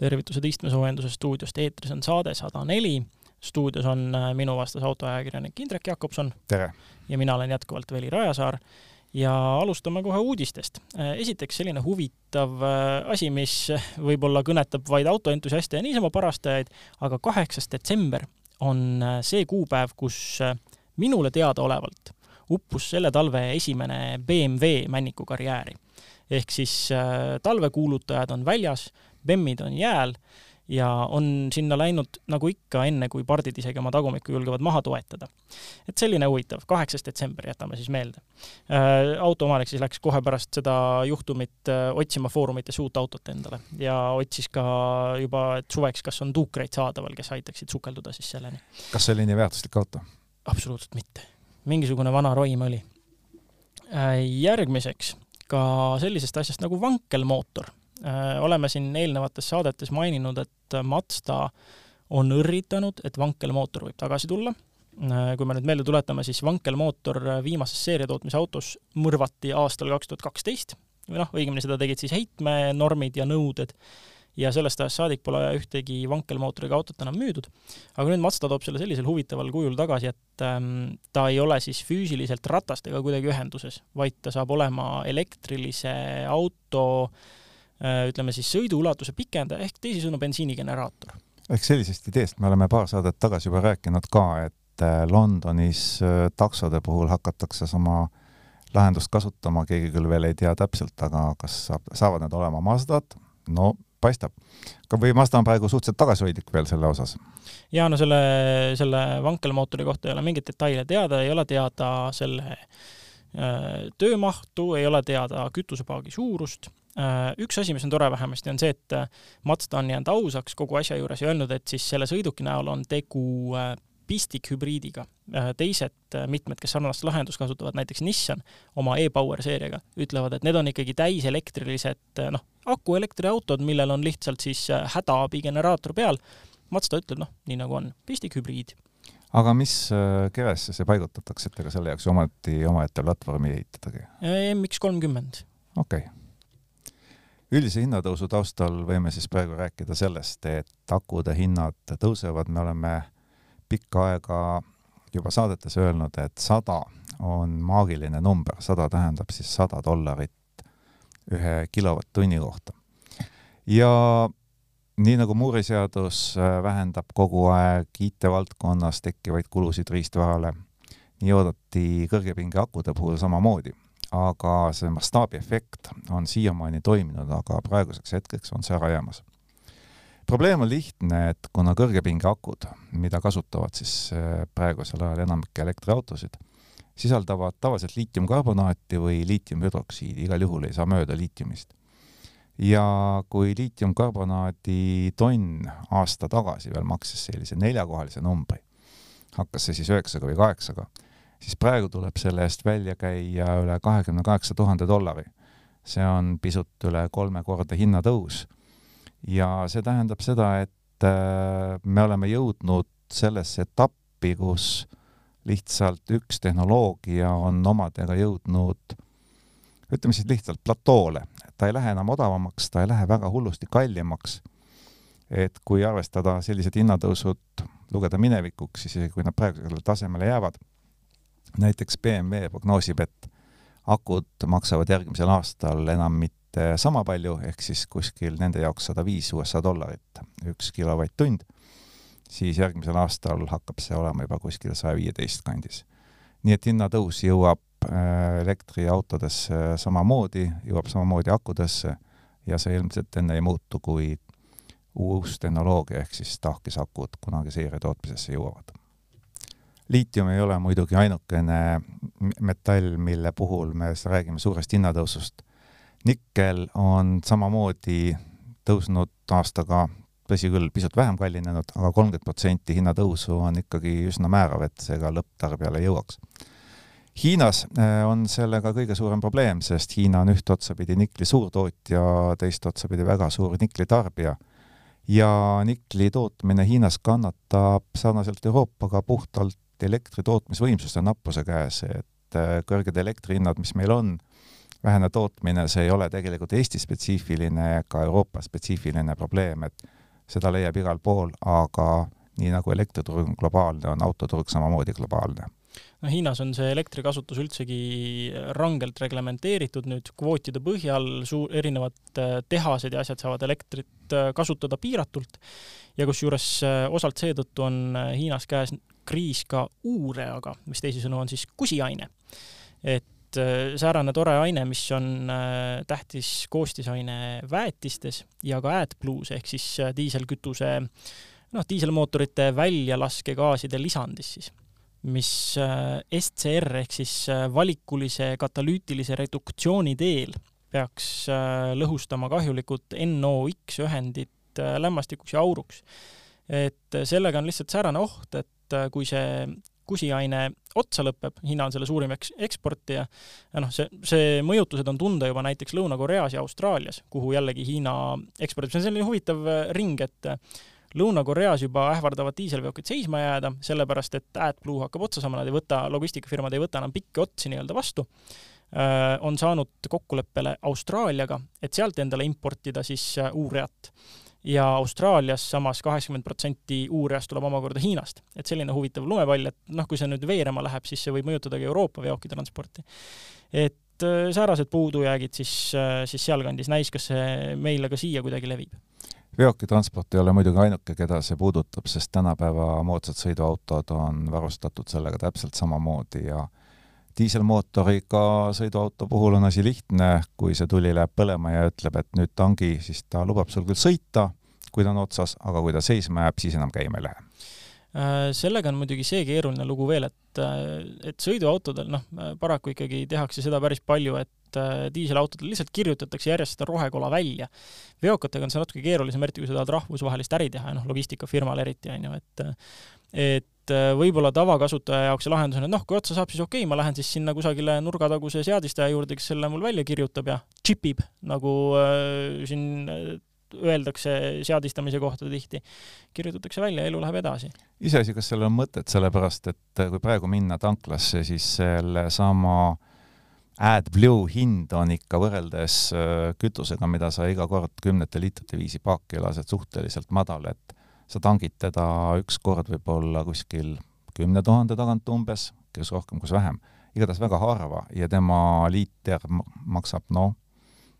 tervitused istmesoojenduse stuudiost, eetris on saade sada neli. stuudios on äh, minu vastas autoajakirjanik Indrek Jakobson. tere! ja mina olen jätkuvalt Veli Rajasaar ja alustame kohe uudistest. Äh, esiteks selline huvitav äh, asi, mis võib-olla kõnetab vaid autoentusiaste ja niisama parastajaid, aga kaheksas detsember on see kuupäev, kus minule teadaolevalt uppus selle talve esimene BMW männiku karjääri. ehk siis talvekuulutajad on väljas, bemmid on jääl ja on sinna läinud nagu ikka, enne kui pardid isegi oma tagumikku julgevad maha toetada. et selline huvitav, kaheksas detsember, jätame siis meelde äh,. autoomanik siis läks kohe pärast seda juhtumit äh, otsima foorumites uut autot endale ja otsis ka juba, et suveks, kas on tuukreid saadaval, kes aitaksid sukelduda siis selleni. kas see oli nii väärtuslik auto? absoluutselt mitte. mingisugune vana roim oli äh,. järgmiseks ka sellisest asjast nagu vankelmootor oleme siin eelnevates saadetes maininud, et Mazda on õrritanud, et vankelmootor võib tagasi tulla. Äh, kui me nüüd meelde tuletame, siis vankelmootor viimases seeriatootmise autos mõrvati aastal kaks tuhat kaksteist või noh, õigemini seda tegid siis heitmenormid ja nõuded ja sellest ajast saadik pole ühtegi vankelmootoriga autot enam müüdud. aga nüüd Mazda toob selle sellisel huvitaval kujul tagasi, et ähm, ta ei ole siis füüsiliselt ratastega kuidagi ühenduses, vaid ta saab olema elektrilise auto äh, Äh, ütleme siis sõiduulatuse pikendaja ehk teisisõnu bensiinigeneraator. ehk sellisest ideest me oleme paar saadet tagasi juba rääkinud ka, et äh, Londonis äh, taksode puhul hakatakse sama lahendust kasutama, keegi küll veel ei tea täpselt, aga kas saab, saavad need olema Mazdad, no paistab. või Mazda on praegu suhteliselt tagasihoidlik veel selle osas? jaa, no selle, selle vankelmootori kohta ei ole mingeid detaile teada, ei ole teada selle äh, töömahtu, ei ole teada kütusepaagi suurust Äh, üks asi, mis on tore vähemasti, on see, et äh, Mazda on jäänud ausaks kogu asja juures ja öelnud, et siis selle sõiduki näol on tegu äh, pistikhübriidiga. teised mitmed, kes sarnast lahendust kasutavad, näiteks Nissan oma e-Power seeriaga, ütlevad, et need on ikkagi täiselektrilised noh, akuelektriautod, millel on lihtsalt siis hädaabigeneraator peal. Mazda ütleb, noh, nii nagu on, pistikhübriid aga mis kevesse see paigutatakse, et ega selle jaoks ometi omaette platvormi ehitadagi? MX kolmkümmend. okei okay üldise hinnatõusu taustal võime siis praegu rääkida sellest, et akude hinnad tõusevad, me oleme pikka aega juba saadetes öelnud, et sada on maagiline number, sada tähendab siis sada dollarit ühe kilovatt-tunni kohta. ja nii nagu Moore'i seadus äh, vähendab kogu aeg IT-valdkonnas tekkivaid kulusid riistvarale, nii oodati kõrgepinge akude puhul samamoodi aga see mastaabiefekt on siiamaani toiminud, aga praeguseks hetkeks on see ära jäämas. probleem on lihtne, et kuna kõrgepingeakud, mida kasutavad siis äh, praegusel ajal enamik elektriautosid, sisaldavad tavaliselt liitiumkarbonaati või liitiumhüdroksiidi, igal juhul ei saa mööda liitiumist. ja kui liitiumkarbonaadi tonn aasta tagasi veel maksis sellise neljakohalise numbri, hakkas see siis üheksaga või kaheksaga siis praegu tuleb selle eest välja käia üle kahekümne kaheksa tuhande dollari. see on pisut üle kolmekordne hinnatõus. ja see tähendab seda, et äh, me oleme jõudnud sellesse etappi, kus lihtsalt üks tehnoloogia on omadega jõudnud ütleme siis lihtsalt platoole, ta ei lähe enam odavamaks, ta ei lähe väga hullusti kallimaks. et kui arvestada sellised hinnatõusud, lugeda minevikuks, siis kui nad praegusele tasemele jäävad, näiteks BMW prognoosib, et akud maksavad järgmisel aastal enam mitte sama palju, ehk siis kuskil nende jaoks sada viis USA dollarit üks kilovatt-tund, siis järgmisel aastal hakkab see olema juba kuskil saja viieteist kandis. nii et hinnatõus jõuab äh, elektriautodesse samamoodi, jõuab samamoodi akudesse ja see ilmselt enne ei muutu, kui uus tehnoloogia ehk siis tahkisakud kunagi seeriatootmisesse jõuavad liitium ei ole muidugi ainukene metall, mille puhul me räägime suurest hinnatõusust. nikkel on samamoodi tõusnud aastaga, tõsi küll, pisut vähem kallinenud aga, aga kolmkümmend protsenti hinnatõusu on ikkagi üsna määrav, et see ka lõpptarbijale jõuaks. Hiinas eh, on sellega kõige suurem probleem, sest Hiina on üht otsapidi nikli suurtootja, teist otsapidi väga suur niklitarbija ja nikli tootmine Hiinas kannatab sarnaselt Euroopaga puhtalt elektri tootmisvõimsuste nappuse käes, et äh, kõrged elektrihinnad, mis meil on, vähene tootmine, see ei ole tegelikult Eesti-spetsiifiline ega Euroopa-spetsiifiline probleem, et seda leiab igal pool, aga nii nagu elektriturg on globaalne, on autoturg samamoodi globaalne. No Hiinas on see elektrikasutus üldsegi rangelt reglementeeritud nüüd kvootide põhjal, suur, erinevad äh, tehased ja asjad saavad elektrit äh, kasutada piiratult ja kusjuures osalt seetõttu on Hiinas käes kriis ka uureaga, mis teisisõnu on siis kusiaine. et säärane tore aine, mis on tähtis koostisaine väetistes ja ka AdBlues ehk siis diiselkütuse noh, diiselmootorite väljalaskegaaside lisandis siis, mis äh, SCR ehk siis äh, valikulise katalüütilise reduktsiooni teel peaks äh, lõhustama kahjulikud NOx ühendid lämmastikuks ja auruks. et sellega on lihtsalt säärane oht, et kui see kusiaine otsa lõpeb, Hiina on selle suurim eks-, eksportija, ja noh, see, see mõjutused on tunda juba näiteks Lõuna-Koreas ja Austraalias, kuhu jällegi Hiina ekspordib, see on selline huvitav ring, et Lõuna-Koreas juba ähvardavad diiselveokid seisma jääda, sellepärast et AdBlue hakkab otsa saama, nad ei võta, logistikafirmad ei võta enam pikki otsi nii-öelda vastu, äh, on saanud kokkuleppele Austraaliaga, et sealt endale importida siis äh, uurjat. Ja Austraalias samas kaheksakümmend protsenti uurjast tuleb omakorda Hiinast. et selline huvitav lumepall, et noh, kui see nüüd veerema läheb, siis see võib mõjutada ka Euroopa veokite transporti. et äh, säärased puudujäägid siis, siis sealkandis näis, kas see meile ka siia kuidagi levib veokitransport ei ole muidugi ainuke, keda see puudutab, sest tänapäeva moodsad sõiduautod on varustatud sellega täpselt samamoodi ja diiselmootoriga sõiduauto puhul on asi lihtne, kui see tuli läheb põlema ja ütleb, et nüüd tangi, siis ta lubab sul küll sõita, kui ta on otsas, aga kui ta seisma jääb, siis enam käima ei lähe äh, sellega on muidugi see keeruline lugu veel, et, äh, et sõiduautodel noh, paraku ikkagi tehakse seda päris palju, et äh, diiselautodel lihtsalt kirjutatakse järjest seda rohekola välja. veokatega on see natuke keerulisem, eriti kui sa tahad rahvusvahelist äri teha ja noh, logistikafirmal eriti, on ju, et et äh, võib-olla tavakasutaja jaoks see lahendus on, et noh, kui otsa saab, siis okei okay,, ma lähen siis sinna kusagile nurgataguse seadistaja juurde, kes selle mul välja kirjutab ja džipib, nagu äh, siin äh, öeldakse seadistamise kohta tihti, kirjutatakse välja, elu läheb edasi. iseasi, kas sellel on mõtet, sellepärast et kui praegu minna tanklasse, siis sellesama äh, AdBlue hind on ikka võrreldes äh, kütusega, mida sa iga kord kümnete liitrite viisi paaki lased, suhteliselt madal, et sa tangid teda üks kord võib-olla kuskil kümne tuhande tagant umbes, kes rohkem, kus vähem. igatahes väga harva ja tema liiter maksab noh,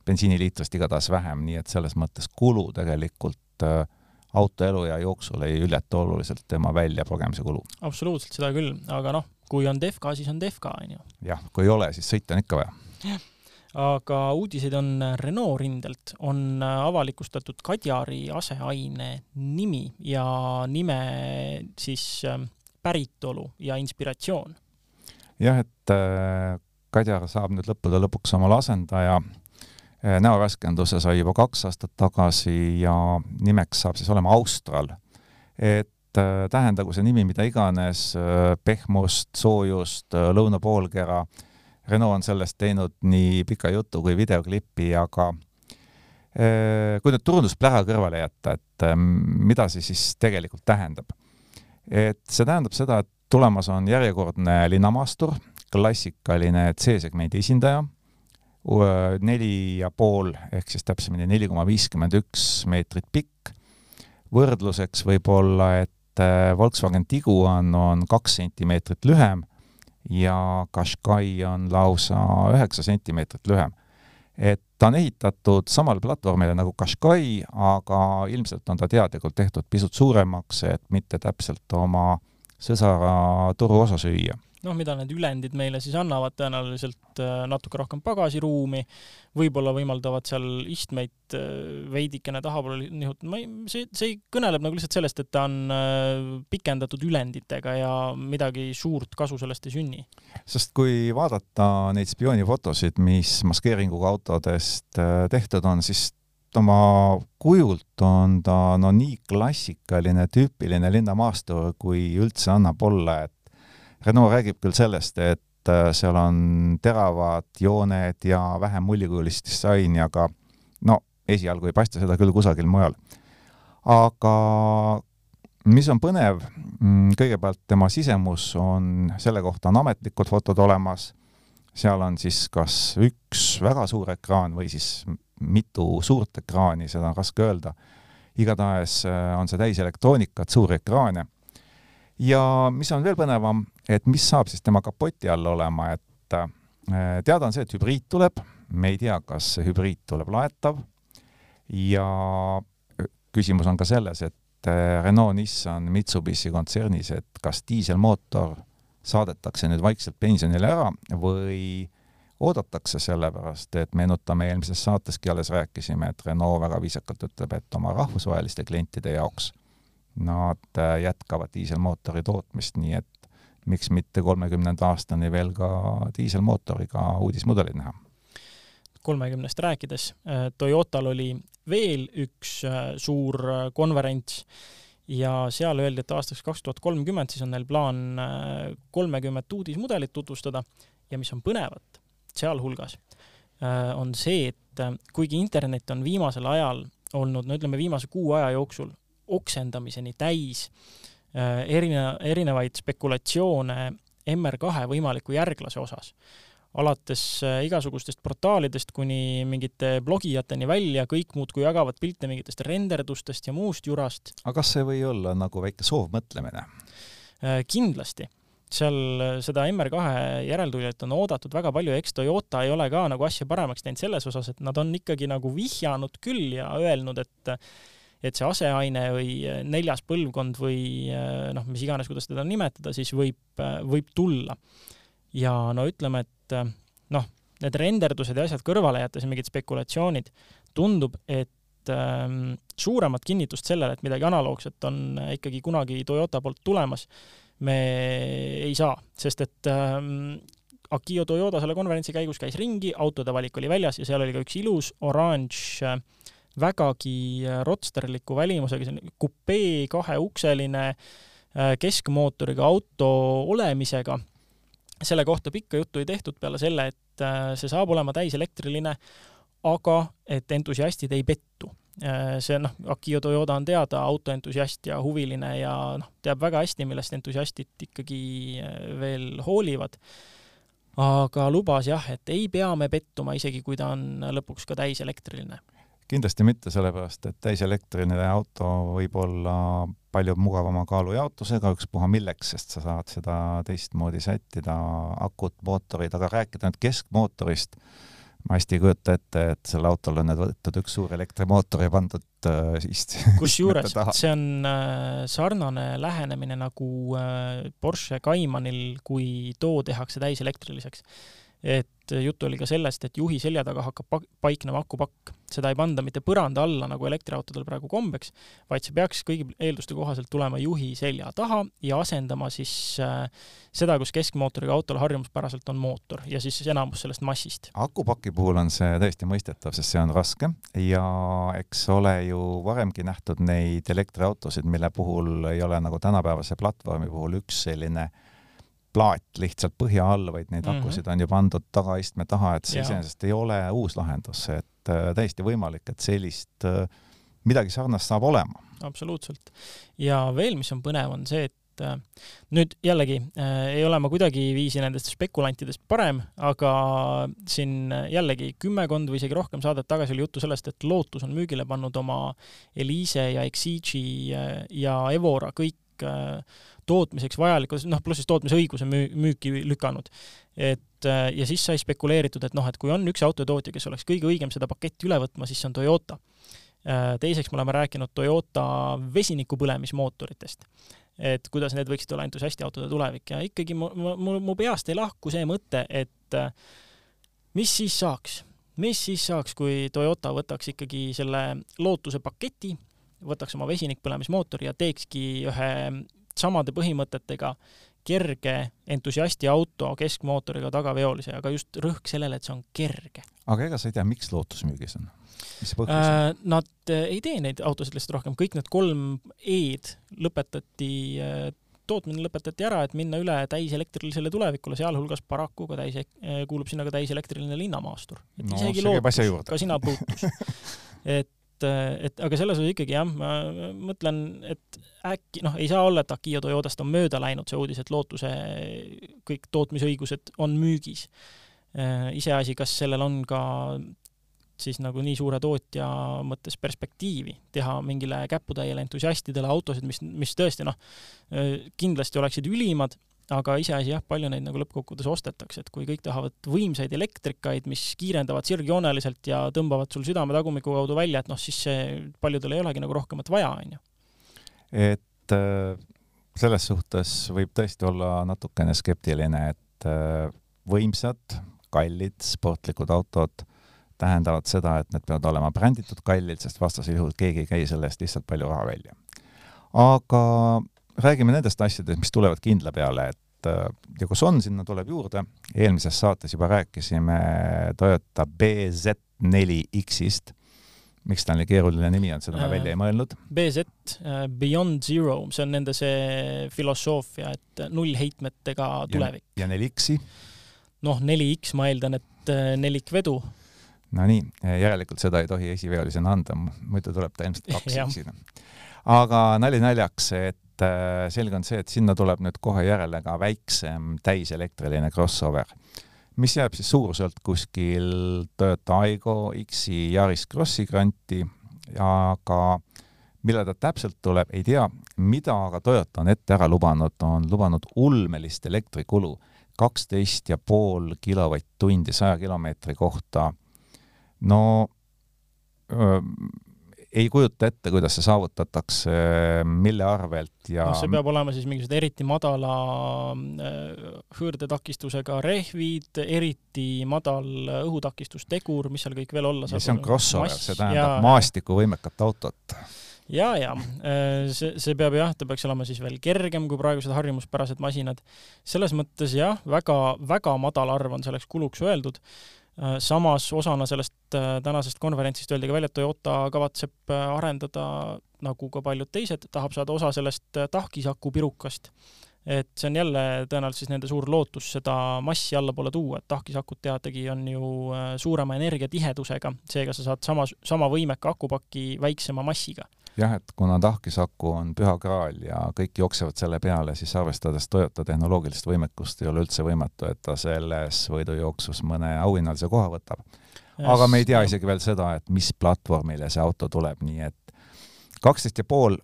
bensiiniliitrist igatahes vähem, nii et selles mõttes kulu tegelikult äh, auto eluea jooksul ei ületa oluliselt tema väljaprogemise kulu. absoluutselt, seda küll, aga noh kui on Defka, siis on Defka, on ju. jah, kui ei ole, siis sõita on ikka vaja. jah, aga uudiseid on Renault rindelt, on avalikustatud Kadjari aseaine nimi ja nime siis ähm, päritolu ja inspiratsioon. jah, et äh, Kadjar saab nüüd lõppude lõpuks omale asendaja äh, näovärskenduse sai juba kaks aastat tagasi ja nimeks saab siis olema Austral. et Äh, tähendagu see nimi mida iganes, äh, pehmust, soojust, äh, lõunapoolkera, Renault on sellest teinud nii pika jutu kui videoklipi, aga kui nüüd turundusplära kõrvale jätta, et mida see siis tegelikult tähendab? et see tähendab seda, et tulemas on järjekordne linnamaastur, klassikaline C-segmendi esindaja, neli ja pool ehk siis täpsemini neli koma viiskümmend üks meetrit pikk. võrdluseks võib-olla, et äh, Volkswagen Tiguan on kaks sentimeetrit lühem ja Qashqai on lausa üheksa sentimeetrit lühem. et ta on ehitatud samale platvormile nagu Qashqai, aga ilmselt on ta teadlikult tehtud pisut suuremaks, et mitte täpselt oma sõsara turuosa süüa noh, mida need ülendid meile siis annavad, tõenäoliselt äh, natuke rohkem pagasiruumi, võib-olla võimaldavad seal istmeid äh, veidikene tahapoole nihutada, ma ei, see, see kõneleb nagu lihtsalt sellest, et ta on äh, pikendatud ülenditega ja midagi suurt kasu sellest ei sünni. sest kui vaadata neid spioonifotosid, mis maskeeringuga autodest tehtud on, siis oma kujult on ta no nii klassikaline, tüüpiline linnamaastur, kui üldse annab olla, et Renault räägib küll sellest, et äh, seal on teravad jooned ja vähem mullikujulist disaini, aga no esialgu ei paista seda küll kusagil mujal. aga mis on põnev, mm, kõigepealt tema sisemus on, selle kohta on ametlikud fotod olemas, seal on siis kas üks väga suur ekraan või siis mitu suurt ekraani, seda on raske öelda. igatahes äh, on see täis elektroonikat, suuri ekraane. Ja mis on veel põnevam, et mis saab siis tema kapoti all olema, et äh, teada on see, et hübriid tuleb, me ei tea, kas see hübriid tuleb laetav. Ja küsimus on ka selles, et Renault, Nissan, Mitsubishi kontsernis, et kas diiselmootor saadetakse nüüd vaikselt pensionile ära või oodatakse, sellepärast et meenutame, eelmises saateski alles rääkisime, et Renault väga viisakalt ütleb, et oma rahvusvaheliste klientide jaoks nad äh, jätkavad diiselmootori tootmist, nii et miks mitte kolmekümnenda aastani veel ka diiselmootoriga uudismudelid näha. kolmekümnest rääkides, äh, Toyotal oli veel üks äh, suur konverents ja seal öeldi, et aastaks kaks tuhat kolmkümmend siis on neil plaan kolmekümmet uudismudelit tutvustada ja mis on põnevat, sealhulgas on see, et kuigi internet on viimasel ajal olnud, no ütleme, viimase kuu aja jooksul oksendamiseni täis äh, erine-, erinevaid spekulatsioone MR2 võimaliku järglase osas, alates igasugustest portaalidest kuni mingite blogijateni välja, kõik muudkui jagavad pilte mingitest renderdustest ja muust jurast. aga kas see või olla nagu väike soovmõtlemine? kindlasti seal äh, seda MR2 järeltulijat on oodatud väga palju eks Toyota ei ole ka nagu asja paremaks teinud selles osas, et nad on ikkagi nagu vihjanud küll ja öelnud, et et see aseaine või äh, neljas põlvkond või äh, noh, mis iganes, kuidas teda nimetada, siis võib, võib tulla. ja no ütleme, et noh, need renderdused ja asjad kõrvale jättes ja mingid spekulatsioonid, tundub, et ähm, suuremat kinnitust sellele, et midagi analoogset on ikkagi kunagi Toyota poolt tulemas me ei saa, sest et ähm, Akio Toyota selle konverentsi käigus käis ringi, autode valik oli väljas ja seal oli ka üks ilus oranž äh, vägagi äh, rotsterliku välimusega, selline kupee kaheukseline äh, keskmootoriga auto olemisega. selle kohta pikka juttu ei tehtud peale selle, et see saab olema täiselektriline, aga et entusiastid ei pettu Äh, see noh, Akio Toyoda on teada autoentusiast ja huviline ja noh, teab väga hästi, millest entusiastid ikkagi äh, veel hoolivad. aga lubas jah, et ei pea me pettuma, isegi kui ta on lõpuks ka täiselektriline. Kindlasti mitte, sellepärast et täiselektriline auto võib olla palju mugavama kaalujaotusega, ükspuha milleks, sest sa saad seda teistmoodi sättida, akut, mootorid, aga rääkida nüüd keskmootorist ma hästi ei kujuta ette, et selle autol on nüüd võetud üks suur elektrimootor ja pandud äh, siis kusjuures see on äh, sarnane lähenemine nagu äh, Porsche Caymanil, kui too tehakse täiselektriliseks et juttu oli ka sellest, et juhi selja taga hakkab paiknema akupakk. seda ei panda mitte põranda alla, nagu elektriautodel praegu kombeks, vaid see peaks kõigi eelduste kohaselt tulema juhi selja taha ja asendama siis äh, seda, kus keskmootoriga autol harjumuspäraselt on mootor ja siis enamus sellest massist. akupaki puhul on see täiesti mõistetav, sest see on raske ja eks ole ju varemgi nähtud neid elektriautosid, mille puhul ei ole nagu tänapäevase platvormi puhul üks selline äh, plaat lihtsalt põhja all, vaid neid mm -hmm. akusid on ju pandud tagaistme taha, et see iseenesest ei ole uus lahendus, et äh, täiesti võimalik, et sellist äh, midagi sarnast saab olema. absoluutselt. ja veel, mis on põnev, on see, et äh, nüüd jällegi äh, ei ole ma kuidagiviisi nendest spekulantidest parem, aga siin jällegi kümmekond või isegi rohkem saadet tagasi oli juttu sellest, et Lotus on müügile pannud oma Elise ja Exigi ja Evora kõik äh, tootmiseks vajalikud, noh, pluss siis tootmisõiguse müü-, müüki lükanud. et äh, ja siis sai spekuleeritud, et noh, et kui on üks autotootja, kes oleks kõige õigem seda paketti üle võtma, siis see on Toyota. Äh, teiseks me oleme rääkinud Toyota vesinikupõlemismootoritest et kuidas need võiksid olla entusiastiautode tulevik ja ikkagi mu, mu, mu peast ei lahku see mõte, et äh, mis siis saaks, mis siis saaks, kui Toyota võtaks ikkagi selle lootuse paketi, võtaks oma vesinikpõlemismootori ja teekski ühe samade põhimõtetega kerge entusiasti auto keskmootoriga tagaveolise, aga just rõhk sellele, et see on kerge. aga ega sa ei tea, miks Lotus müügis on? mis see põhjus on äh,? Nad äh, ei tee neid autosid lihtsalt rohkem, kõik need kolm E-d lõpetati äh, tootmine lõpetati ära, et minna üle täiselektrilisele tulevikule, sealhulgas paraku ka täis, äh, kuulub sinna ka täiselektriline linnamaastur. no isegi Lootus, ka sina puutus et et, et aga selles osas ikkagi jah, ma mõtlen, et äkki noh, ei saa olla, et Akio Toyotast on mööda läinud see uudis, et Lootuse kõik tootmisõigused on müügis. iseasi, kas sellel on ka siis nagu nii suure tootja mõttes perspektiivi teha mingile käputäiele entusiastidele autosid, mis, mis tõesti noh, kindlasti oleksid ülimad, aga iseasi jah, palju neid nagu lõppkokkuvõttes ostetakse, et kui kõik tahavad võimsaid elektrikaid, mis kiirendavad sirgjooneliselt ja tõmbavad sul südame tagumiku kaudu välja, et noh, siis see paljudel ei olegi nagu rohkemat vaja, on ju. et äh, selles suhtes võib tõesti olla natukene skeptiline, et äh, võimsad, kallid, sportlikud autod tähendavad seda, et need peavad olema bränditud kallid, sest vastasel juhul keegi ei käi selle eest lihtsalt palju raha välja. aga räägime nendest asjadest, mis tulevad kindla peale, et äh, ja kus on, sinna tuleb juurde, eelmises saates juba rääkisime Toyota BZ4X-ist, miks ta nii keeruline nimi on, seda ma välja ei mõelnud. BZ, äh, Beyond Zero, see on nende see filosoofia, et nullheitmetega tulevik. ja 4X-i? noh, 4X ma eeldan, et äh, nelikvedu Nonii, järelikult seda ei tohi esiveolisena anda, muidu tuleb ta ilmselt kaks X-ina. aga nali naljaks, et äh, selge on see, et sinna tuleb nüüd kohe järele ka väiksem täiselektriline crossover, mis jääb siis suuruselt kuskil Toyota Aygo X-i Yaris Crossi kanti, aga millal ta täpselt tuleb, ei tea, mida aga Toyota on ette ära lubanud, on lubanud ulmelist elektrikulu, kaksteist ja pool kilovatt-tundi saja kilomeetri kohta. No ei kujuta ette, kuidas see saavutatakse, mille arvelt ja no see peab olema siis mingisugused eriti madala hõõrdetakistusega rehvid, eriti madal õhutakistustegur, mis seal kõik veel olla saab. see on crossover, see tähendab ja... maastikuvõimekat autot ja, ja see, see peab jah, ta peaks olema siis veel kergem kui praegused harjumuspärased masinad. selles mõttes jah, väga, väga madal arv on selleks kuluks öeldud Äh, samas osana sellest äh, tänasest konverentsist öeldi ka välja, et Toyota kavatseb äh, arendada, nagu ka paljud teised, tahab saada osa sellest tahkisaku pirukast. et see on jälle tõenäoliselt siis nende suur lootus seda massi allapoole tuua, et tahkisakut teatagi on ju suurema energiatihedusega, seega sa saad sama, sama võimeka akupaki väiksema massiga jah, et kuna tahkisaku on püha graal ja kõik jooksevad selle peale, siis arvestades Toyota tehnoloogilist võimekust, ei ole üldse võimatu, et ta selles võidujooksus mõne auhinnalise koha võtab. aga me ei tea isegi veel seda, et mis platvormile see auto tuleb, nii et kaksteist ja pool,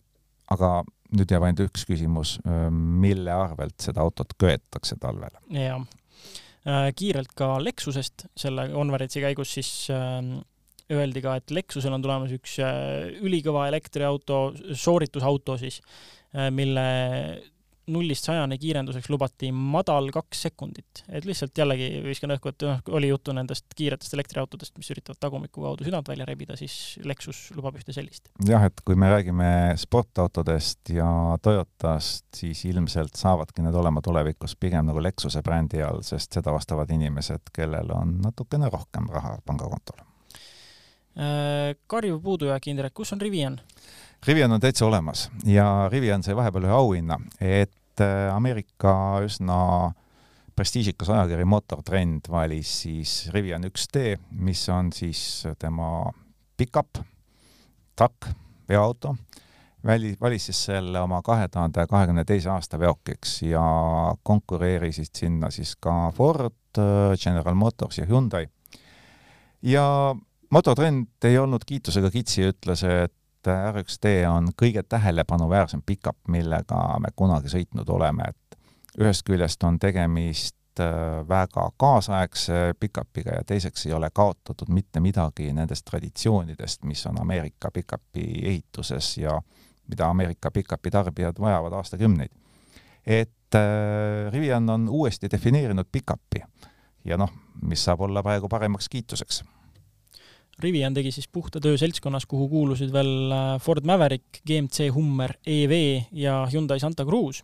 aga nüüd jääb ainult üks küsimus, mille arvelt seda autot köetakse talvel? jah, äh, kiirelt ka Lexusest selle konverentsi käigus siis äh, öeldi ka, et Lexusel on tulemas üks äh, ülikõva elektriauto, sooritusauto siis, äh, mille nullist sajani kiirenduseks lubati madal kaks sekundit. et lihtsalt jällegi viskan õhku, et noh, oli juttu nendest kiiretest elektriautodest, mis üritavad tagumiku kaudu südant välja rebida, siis Lexus lubab ühte sellist. jah, et kui me räägime sportautodest ja Toyotast, siis ilmselt saavadki need olema tulevikus pigem nagu Lexuse brändi all, sest seda ostavad inimesed, kellel on natukene rohkem raha pangakontol karjuv puudujääk, Indrek, kus on Rivian? Rivian on täitsa olemas ja Rivian sai vahepeal ühe auhinna, et äh, Ameerika üsna prestiižikas ajakiri Motortrend valis siis Rivian 1D, mis on siis tema pickup, truck, veoauto, väli, valis siis selle oma kahe tuhande kahekümne teise aasta veokiks ja konkureerisid sinna siis ka Ford, General Motors ja Hyundai. ja mototrend ei olnud kiitusega kitsi, ütles, et R1D on kõige tähelepanuväärsem pickup, millega me kunagi sõitnud oleme, et ühest küljest on tegemist äh, väga kaasaegse pickupiga ja teiseks ei ole kaotatud mitte midagi nendest traditsioonidest, mis on Ameerika pickupi ehituses ja mida Ameerika pickupi tarbijad vajavad aastakümneid. et äh, Rivian on uuesti defineerinud pickupi ja noh, mis saab olla praegu paremaks kiituseks Rivian tegi siis puhta töö seltskonnas, kuhu kuulusid veel äh, Ford Maverick, GMC Hummer EV ja Hyundai Santa Cruz.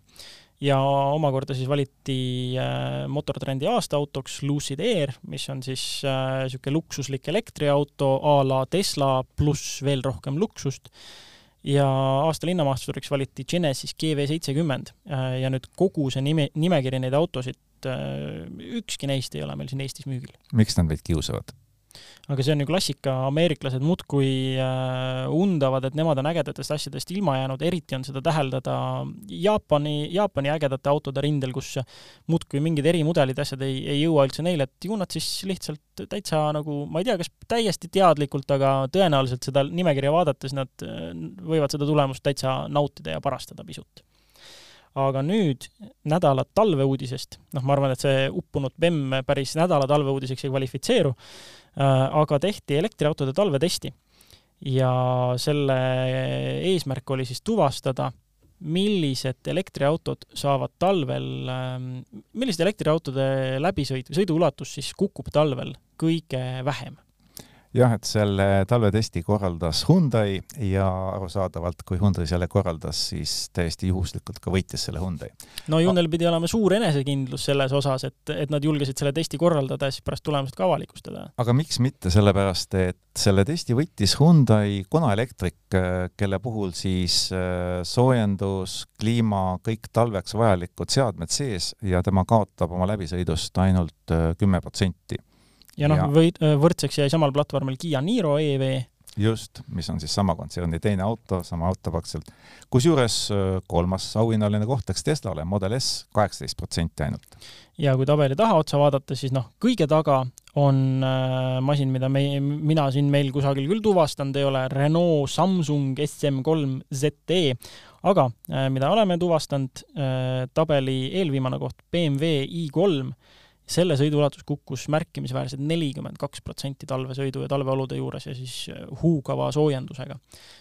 ja omakorda siis valiti äh, motortrendi aastaautoks Lucid Air, mis on siis niisugune äh, luksuslik elektriauto a la Tesla pluss veel rohkem luksust ja aasta linnamaasturiks valiti Genesis GV seitsekümmend ja nüüd kogu see nime, nimekiri neid autosid, ükski neist ei ole meil siin Eestis müügil. miks nad meid kiusavad? Aga see on ju klassika, ameeriklased muudkui äh, undavad, et nemad on ägedatest asjadest ilma jäänud, eriti on seda täheldada Jaapani, Jaapani ägedate autode rindel, kus muudkui mingid erimudelid, asjad ei, ei jõua üldse neile, et ju nad siis lihtsalt täitsa nagu, ma ei tea, kas täiesti teadlikult, aga tõenäoliselt seda nimekirja vaadates nad äh, võivad seda tulemust täitsa nautida ja parastada pisut. Aga nüüd nädala talveuudisest, noh, ma arvan, et see uppunud BEM päris nädala talveuudiseks ei kvalifitseeru, aga tehti elektriautode talvetesti. Ja selle eesmärk oli siis tuvastada, millised elektriautod saavad talvel, ähm, milliste elektriautode läbisõit või sõiduulatus siis kukub talvel kõige vähem jah, et selle talvetesti korraldas Hyundai ja arusaadavalt, kui Hyundai selle korraldas, siis täiesti juhuslikult ka võitis selle Hyundai. no Hyundai'l pidi olema suur enesekindlus selles osas, et, et nad julgesid selle testi korraldada ja siis pärast tulemust ka avalikustada. aga miks mitte, sellepärast et selle testi võitis Hyundai Kona Electric, kelle puhul siis äh, soojendus, kliima, kõik talveks vajalikud seadmed sees ja tema kaotab oma läbisõidust ainult äh, kümme protsenti ja noh, või võrdseks jäi samal platvormil Kiia Niro EV. just, mis on siis sama kontserni teine auto, sama auto praktiliselt. kusjuures kolmas auhinnaline koht läks Teslale, Model S, kaheksateist protsenti ainult. ja kui tabeli taha otsa vaadata, siis noh, kõige taga on äh, masin, mida me, mina siin meil kusagil küll tuvastanud ei ole, Renault Samsung SM3 ZE, aga äh, mida oleme tuvastanud äh,, tabeli eelviimane koht BMW i3 selle sõiduulatus kukkus märkimisväärselt nelikümmend kaks protsenti talvesõidu ja talveolude juures ja siis äh, huugava soojendusega.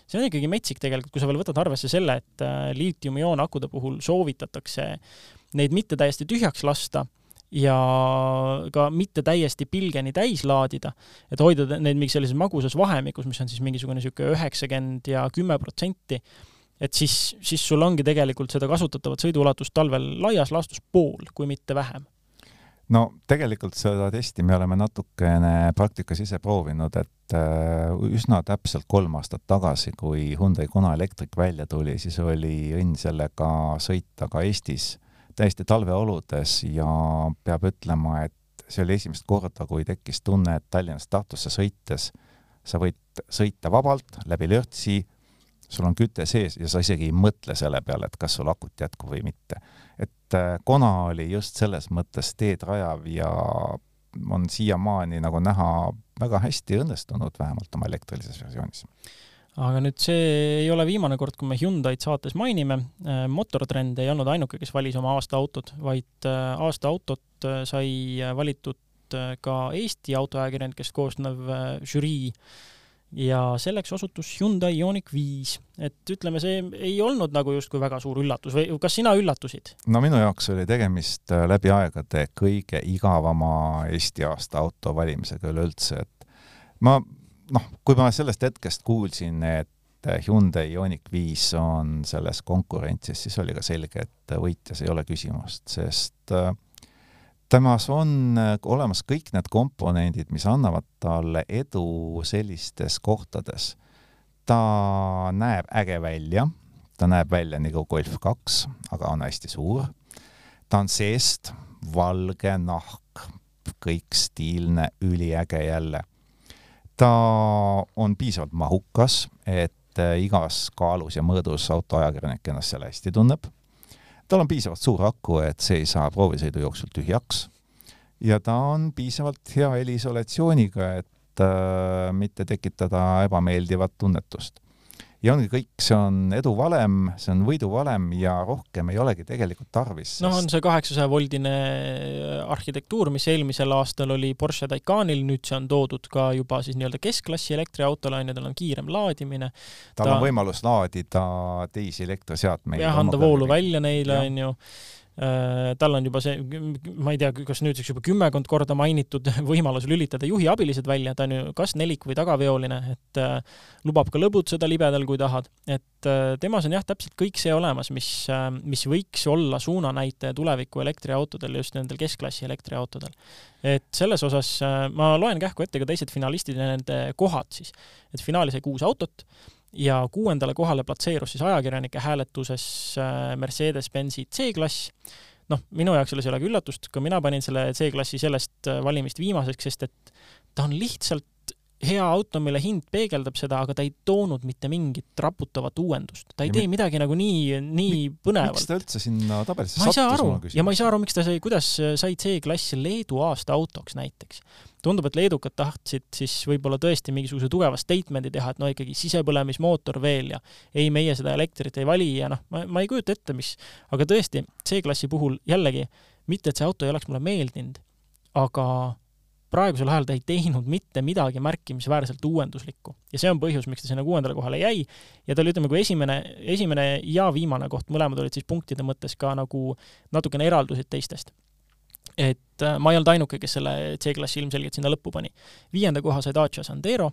see on ikkagi metsik tegelikult, kui sa veel võtad arvesse selle, et äh, liitiumioon-akude puhul soovitatakse neid mitte täiesti tühjaks lasta ja ka mitte täiesti pilgeni täis laadida, et hoida neid mingi sellises magusas vahemikus, mis on siis mingisugune niisugune üheksakümmend ja kümme protsenti, et siis, siis sul ongi tegelikult seda kasutatavat sõiduulatust talvel laias laastus pool, kui mitte vähem no tegelikult seda testi me oleme natukene praktikas ise proovinud, et äh, üsna täpselt kolm aastat tagasi, kui Hyundai Kona Electric välja tuli, siis oli õnn sellega sõita ka Eestis täiesti talveoludes ja peab ütlema, et see oli esimest korda, kui tekkis tunne, et Tallinnast Tartusse sõites sa võid sõita vabalt läbi lörtsi, sul on küte sees ja sa isegi ei mõtle selle peale, et kas sul akut jätkub või mitte et äh, Kona oli just selles mõttes teed rajav ja on siiamaani nagu näha väga hästi õnnestunud, vähemalt oma elektrilises versioonis. aga nüüd see ei ole viimane kord, kui me Hyundai'd saates mainime. Äh, Motortrend ei olnud ainuke, kes valis oma aasta autot, vaid äh, aasta autot sai valitud ka Eesti autoajakirjanikest koosnev žürii ja selleks osutus Hyundai Ioniq viis. et ütleme, see ei olnud nagu justkui väga suur üllatus või kas sina üllatusid? no minu jaoks oli tegemist äh, läbi aegade kõige igavama Eesti aasta auto valimisega üleüldse, et ma noh, kui ma sellest hetkest kuulsin, et Hyundai Ioniq viis on selles konkurentsis, siis oli ka selge, et võitjas ei ole küsimust, sest äh, temas on äh, olemas kõik need komponendid, mis annavad talle edu sellistes kohtades. ta näeb äge välja, ta näeb välja nagu Golf kaks, aga on hästi suur. ta on seest valge nahk, kõik stiilne, üliäge jälle. ta on piisavalt mahukas, et äh, igas kaalus ja mõõdus autoajakirjanik ennast seal hästi tunneb tal on piisavalt suur aku, et see ei saa proovisõidu jooksul tühjaks. ja ta on piisavalt hea heliisolatsiooniga, et äh, mitte tekitada ebameeldivat tunnetust ja ongi kõik, see on edu valem, see on võidu valem ja rohkem ei olegi tegelikult tarvis sest.... noh, on see kaheksasaja voldine arhitektuur, mis eelmisel aastal oli Porsche Taycanil, nüüd see on toodud ka juba siis nii-öelda keskklassi elektriautole, on ju, tal on kiirem laadimine. tal ta... on võimalus laadida teisi elektriseadmeid. jah, anda voolu välja neile, on ju Äh, tal on juba see, ma ei tea, kas nüüdseks juba kümmekond korda mainitud võimalus lülitada juhiabilised välja, ta on ju kas nelik- või tagaveoline, et äh, lubab ka lõbutseda libedal, kui tahad. et äh, temas on jah, täpselt kõik see olemas, mis, mis võiks olla suunanäitaja tuleviku elektriautodel, just nendel keskklassi elektriautodel. et selles osas ma loen kähku ette ka teised finalistid ja nende kohad siis. et finaali sai kuus autot ja kuuendale kohale platseerus siis ajakirjanike hääletuses äh, Mercedes-Benzi C-klass. noh, minu jaoks selles ei olegi üllatust, ka mina panin selle C-klassi sellest äh, valimist viimaseks, sest et ta on lihtsalt hea auto, mille hind peegeldab seda, aga ta ei toonud mitte mingit raputavat uuendust. ta ei ja tee mi midagi nagu nii, nii põnevalt. miks ta üldse sinna tabelisse ma ei saa aru ja ma ei saa aru, miks ta sai, kuidas sai C-klassi Leedu aasta autoks näiteks. Tundub, et leedukad tahtsid siis võib-olla tõesti mingisuguse tugeva statement'i teha, et no ikkagi sisepõlemismootor veel ja ei, meie seda elektrit ei vali ja noh, ma, ma ei kujuta ette, mis, aga tõesti, C-klassi puhul jällegi, mitte et see auto ei oleks mulle meeldinud, aga praegusel ajal ta ei teinud mitte midagi märkimisväärselt uuenduslikku ja see on põhjus, miks ta sinna kuuendale kohale jäi. ja ta oli, ütleme, kui esimene, esimene ja viimane koht, mõlemad olid siis punktide mõttes ka nagu natukene eraldusid teistest. Et äh, ma ei olnud ainuke, kes selle C-klassi ilmselgelt sinna lõppu pani. viienda koha sai Dacia Sandero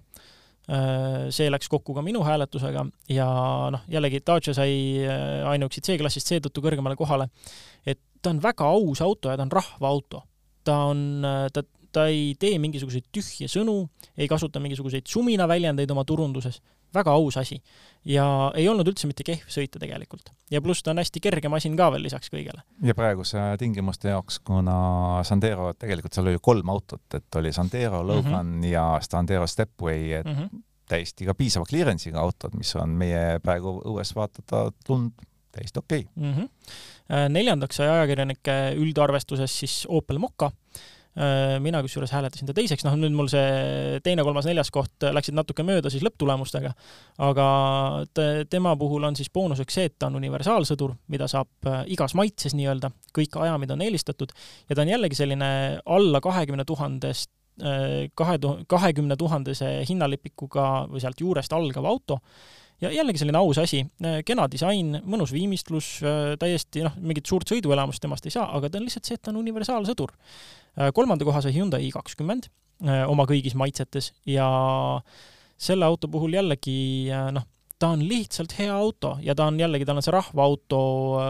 äh, see läks kokku ka minu hääletusega ja noh, jällegi Dacia sai äh, ainuüksi C-klassist seetõttu kõrgemale kohale, et ta on väga aus auto ja ta on rahvaauto. ta on, ta ta ei tee mingisuguseid tühje sõnu, ei kasuta mingisuguseid suminaväljendeid oma turunduses, väga aus asi. ja ei olnud üldse mitte kehv sõita tegelikult. ja pluss ta on hästi kerge masin ka veel lisaks kõigele. ja praeguse tingimuste jaoks, kuna Sandero, tegelikult seal oli kolm autot, et oli Sandero, Logan mm -hmm. ja Sandero Stepway, et mm -hmm. täiesti ka piisava clearance'iga autod, mis on meie praegu õues vaatada tund täiesti okei okay. mm. -hmm. neljandaks sai ajakirjanike üldarvestuses siis Opel Mokka Äh, mina kusjuures hääletasin ta teiseks, noh nüüd mul see teine, kolmas, neljas koht läksid natuke mööda siis lõpptulemustega, aga tema puhul on siis boonuseks see, et ta on universaalsõdur, mida saab äh, igas maitses nii-öelda, kõik ajamid on eelistatud ja ta on jällegi selline alla kahekümne tuhandest äh, kahe tu-, kahekümne tuhandese hinnalipikuga või sealt juurest algav auto. Ja jällegi selline aus asi, kena disain, mõnus viimistlus, täiesti noh, mingit suurt sõiduelamust temast ei saa, aga ta on lihtsalt see, et ta on universaalsõdur. Äh, kolmanda koha sai Hyundai i kakskümmend äh, oma kõigis maitsetes ja selle auto puhul jällegi äh, noh, ta on lihtsalt hea auto ja ta on jällegi, tal on see rahvaauto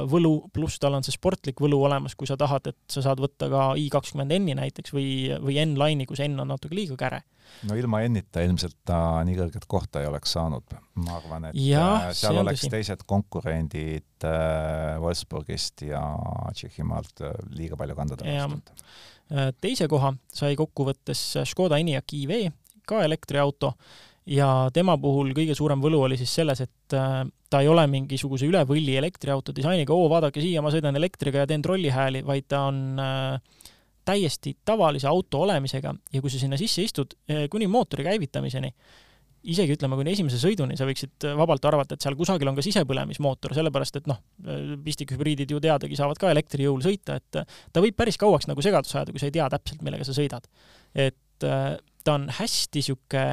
võlu, pluss tal on see sportlik võlu olemas, kui sa tahad, et sa saad võtta ka i kakskümmend N-i näiteks või, või N-Line'i, kus N on natuke liiga käre. no ilma N-ita ilmselt ta nii kõrget kohta ei oleks saanud, ma arvan, et ja, seal oleks tõsi. teised konkurendid Wolfsburgist ja Tšehhimaalt liiga palju kanda tõmmanud teise koha sai kokkuvõttes Škoda Enyaq iV, ka elektriauto, ja tema puhul kõige suurem võlu oli siis selles, et äh, ta ei ole mingisuguse üle võlli elektriauto disainiga, oo, vaadake siia, ma sõidan elektriga ja teen trollihääli, vaid ta on äh, täiesti tavalise auto olemisega. Ja kui sa sinna sisse istud, kuni mootori käivitamiseni, isegi ütleme, kuni esimese sõiduni sa võiksid vabalt arvata, et seal kusagil on ka sisepõlemismootor, sellepärast et noh, pistikhübriidid ju teadagi saavad ka elektri jõul sõita, et ta võib päris kauaks nagu segadusse ajada, kui sa ei tea täpselt, millega sa sõidad. et äh, ta on hästi niisugune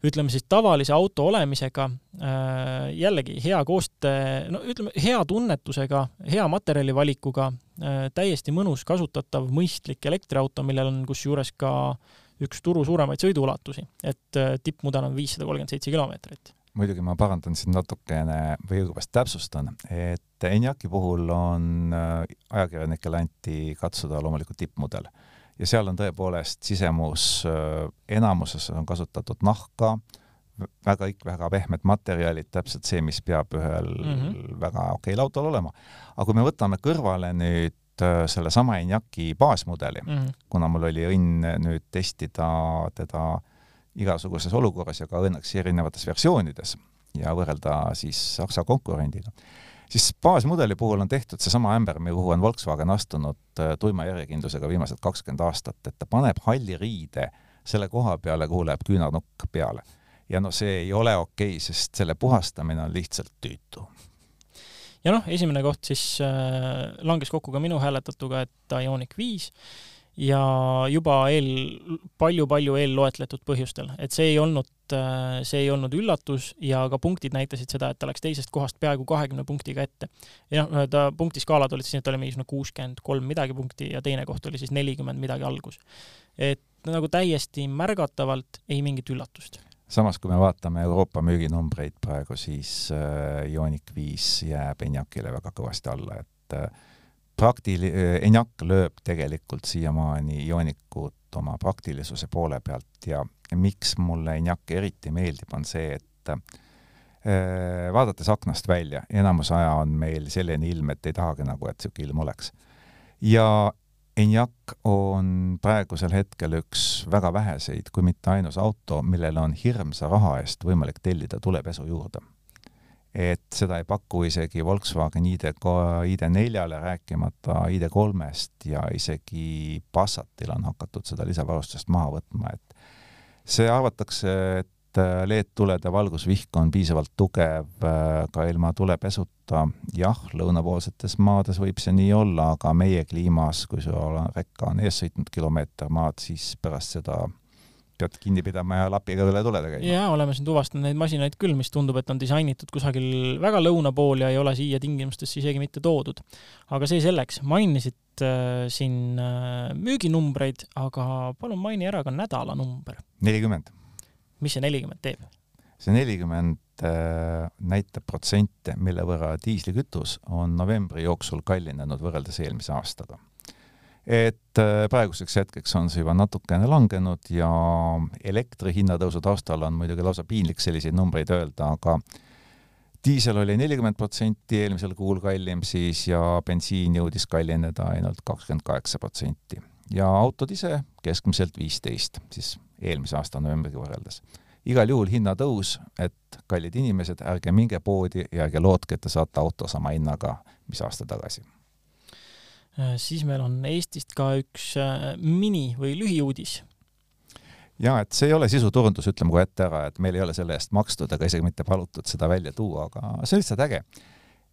ütleme siis tavalise auto olemisega äh,, jällegi hea koostöö, no ütleme, hea tunnetusega, hea materjalivalikuga äh,, täiesti mõnus, kasutatav, mõistlik elektriauto, millel on kusjuures ka äh, üks turu suuremaid sõiduulatusi, et äh, tippmudel on viissada kolmkümmend seitse kilomeetrit. muidugi ma parandan siin natukene või õigupoolest täpsustan, et Enyaqi puhul on äh, ajakirjanikele anti katsuda loomulikult tippmudel ja seal on tõepoolest sisemus äh, enamuses on kasutatud nahka, väga ikka väga pehmed materjalid, täpselt see, mis peab ühel mm -hmm. väga okeil autol olema. aga kui me võtame kõrvale nüüd sellesama Enyaqi baasmudeli mm, -hmm. kuna mul oli õnn nüüd testida teda igasuguses olukorras ja ka õnneks erinevates versioonides ja võrrelda siis Saksa konkurendiga, siis baasmudeli puhul on tehtud seesama ämber, kuhu on Volkswagen astunud äh, tuima järjekindlusega viimased kakskümmend aastat, et ta paneb halli riide selle koha peale, kuhu läheb küünarnukk peale. ja no see ei ole okei okay,, sest selle puhastamine on lihtsalt tüütu ja noh, esimene koht siis äh, langes kokku ka minu hääletatuga, et Ioniq viis ja juba eel palju,, palju-palju eelloetletud põhjustel, et see ei olnud, äh, see ei olnud üllatus ja ka punktid näitasid seda, et ta läks teisest kohast peaaegu kahekümne punktiga ette. ja noh, ta punktiskaalad olid siis, et oli mingisugune kuuskümmend kolm midagi punkti ja teine koht oli siis nelikümmend midagi algus. et nagu täiesti märgatavalt ei mingit üllatust samas, kui me vaatame Euroopa müüginumbreid praegu, siis äh, Ioniq viis jääb Enyaqile väga kõvasti alla, et äh, praktil-, äh, Enyaq lööb tegelikult siiamaani Ioniqut oma praktilisuse poole pealt ja miks mulle Enyaq eriti meeldib, on see, et vaadates aknast välja, enamus aja on meil selline ilm, et ei tahagi nagu, et niisugune ilm oleks. ja Enyaq on praegusel hetkel üks väga väheseid, kui mitte ainus auto, millel on hirmsa raha eest võimalik tellida tulepesu juurde. et seda ei paku isegi Volkswagen ID, ID4-le, rääkimata ID3-st ja isegi Passatil on hakatud seda lisavarustust maha võtma, et see arvatakse, et Äh, LED-tulede valgusvihk on piisavalt tugev äh, ka ilma tulepesuta. jah, lõunapoolsetes maades võib see nii olla, aga meie kliimas, kui sul rekka on ees sõitnud kilomeeter maad, siis pärast seda pead kinni pidama ja lapiga üle tulede käima. jaa, oleme siin tuvastanud neid masinaid küll, mis tundub, et on disainitud kusagil väga lõuna pool ja ei ole siia tingimustesse isegi mitte toodud. aga see selleks, mainisid äh, siin äh, müüginumbreid, aga palun maini ära ka nädalanumber. nelikümmend mis see nelikümmend teeb? see nelikümmend äh, näitab protsente, mille võrra diislikütus on novembri jooksul kallinenud võrreldes eelmise aastaga. et äh, praeguseks hetkeks on see juba natukene langenud ja elektri hinnatõusu taustal on muidugi lausa piinlik selliseid numbreid öelda, aga diisel oli nelikümmend protsenti eelmisel kuul kallim siis ja bensiin jõudis kallineda ainult kakskümmend kaheksa protsenti. Ja autod ise keskmiselt viisteist, siis eelmise aasta novembriga võrreldes. igal juhul hinnatõus, et kallid inimesed, ärge minge poodi ja ärge lootke, et te saate auto sama hinnaga, mis aasta tagasi. Äh, siis meil on Eestist ka üks äh, mini- või lühiuudis ja et see ei ole sisuturundus, ütleme kohe ette ära, et meil ei ole selle eest makstud ega isegi mitte palutud seda välja tuua, aga see on lihtsalt äge.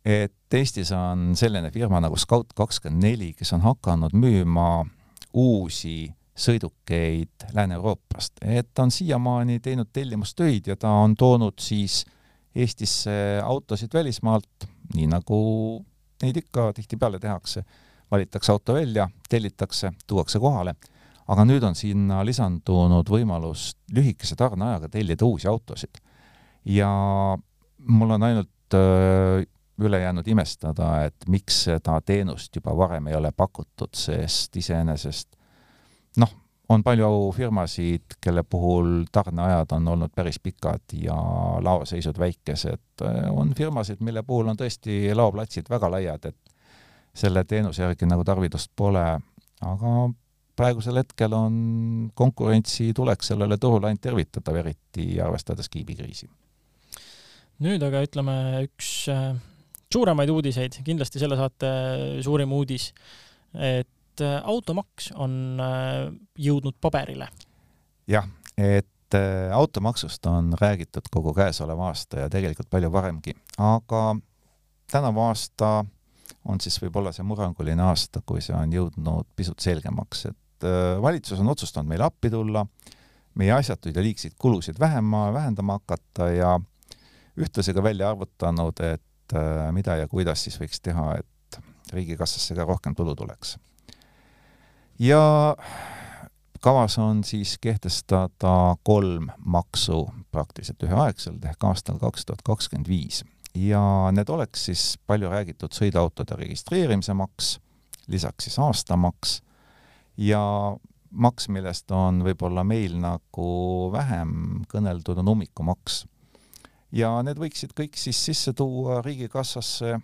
et Eestis on selline firma nagu Scout kakskümmend neli, kes on hakanud müüma uusi sõidukeid Lääne-Euroopast, et ta on siiamaani teinud tellimustöid ja ta on toonud siis Eestisse autosid välismaalt, nii nagu neid ikka tihtipeale tehakse. valitakse auto välja, tellitakse, tuuakse kohale, aga nüüd on sinna lisandunud võimalus lühikese tarneajaga tellida uusi autosid. ja mul on ainult äh, üle jäänud imestada, et miks seda teenust juba varem ei ole pakutud, sest iseenesest noh, on palju firmasid, kelle puhul tarneajad on olnud päris pikad ja laoseisud väikesed. on firmasid, mille puhul on tõesti laoplatsid väga laiad, et selle teenuse järgi nagu tarvidust pole, aga praegusel hetkel on konkurentsi tuleks sellele turule ainult tervitada, eriti arvestades kiibikriisi. nüüd aga ütleme üks äh, suuremaid uudiseid, kindlasti selle saate suurim uudis, et äh, automaks on äh, jõudnud paberile. jah, et äh, automaksust on räägitud kogu käesoleva aasta ja tegelikult palju varemgi, aga tänavu aasta on siis võib-olla see murranguline aasta, kui see on jõudnud pisut selgemaks, et valitsus on otsustanud meile appi tulla, meie asjatuid ja liigseid kulusid vähema, vähendama hakata ja ühtlasi ka välja arvutanud, et mida ja kuidas siis võiks teha, et riigikassasse ka rohkem tulu tuleks ja kavas on siis kehtestada kolm maksu praktiliselt üheaegselt ehk aastal kaks tuhat kakskümmend viis ja need oleks siis palju räägitud sõiduautode registreerimise maks, lisaks siis aastamaks ja maks, millest on võib-olla meil nagu vähem kõneldud, on ummikumaks. Ja need võiksid kõik siis sisse tuua riigikassasse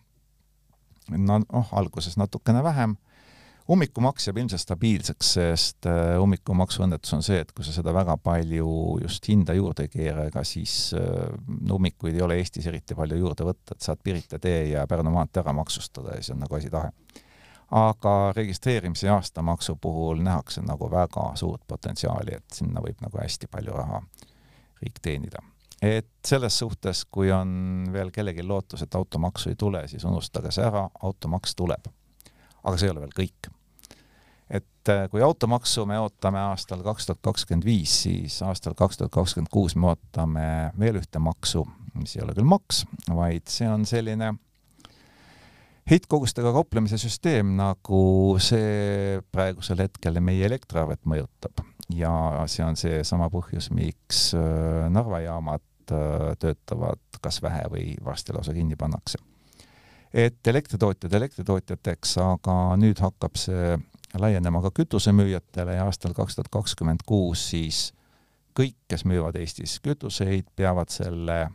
no noh, alguses natukene vähem ummikumaks jääb ilmselt stabiilseks, sest äh, ummikumaksu õnnetus on see, et kui sa seda väga palju just hinda juurde ei keera, ega siis äh, ummikuid ei ole Eestis eriti palju juurde võtta, et saad Pirita tee ja Pärnu maantee ära maksustada ja siis on nagu asi tahe. aga registreerimise ja aastamaksu puhul nähakse nagu väga suurt potentsiaali, et sinna võib nagu hästi palju raha riik teenida et selles suhtes, kui on veel kellelgi lootus, et automaksu ei tule, siis unustage see ära, automaks tuleb aga see ei ole veel kõik. et äh, kui automaksu me ootame aastal kaks tuhat kakskümmend viis, siis aastal kaks tuhat kakskümmend kuus me ootame veel ühte maksu, mis ei ole küll maks, vaid see on selline heitkogustega kauplemise süsteem, nagu see praegusel hetkel meie elektriarvet mõjutab ja see on seesama põhjus, miks äh, Narva jaamad töötavad kas vähe või varsti lausa kinni pannakse. Et elektritootjad elektritootjateks, aga nüüd hakkab see laienema ka kütusemüüjatele ja aastal kaks tuhat kakskümmend kuus siis kõik, kes müüvad Eestis kütuseid, peavad selle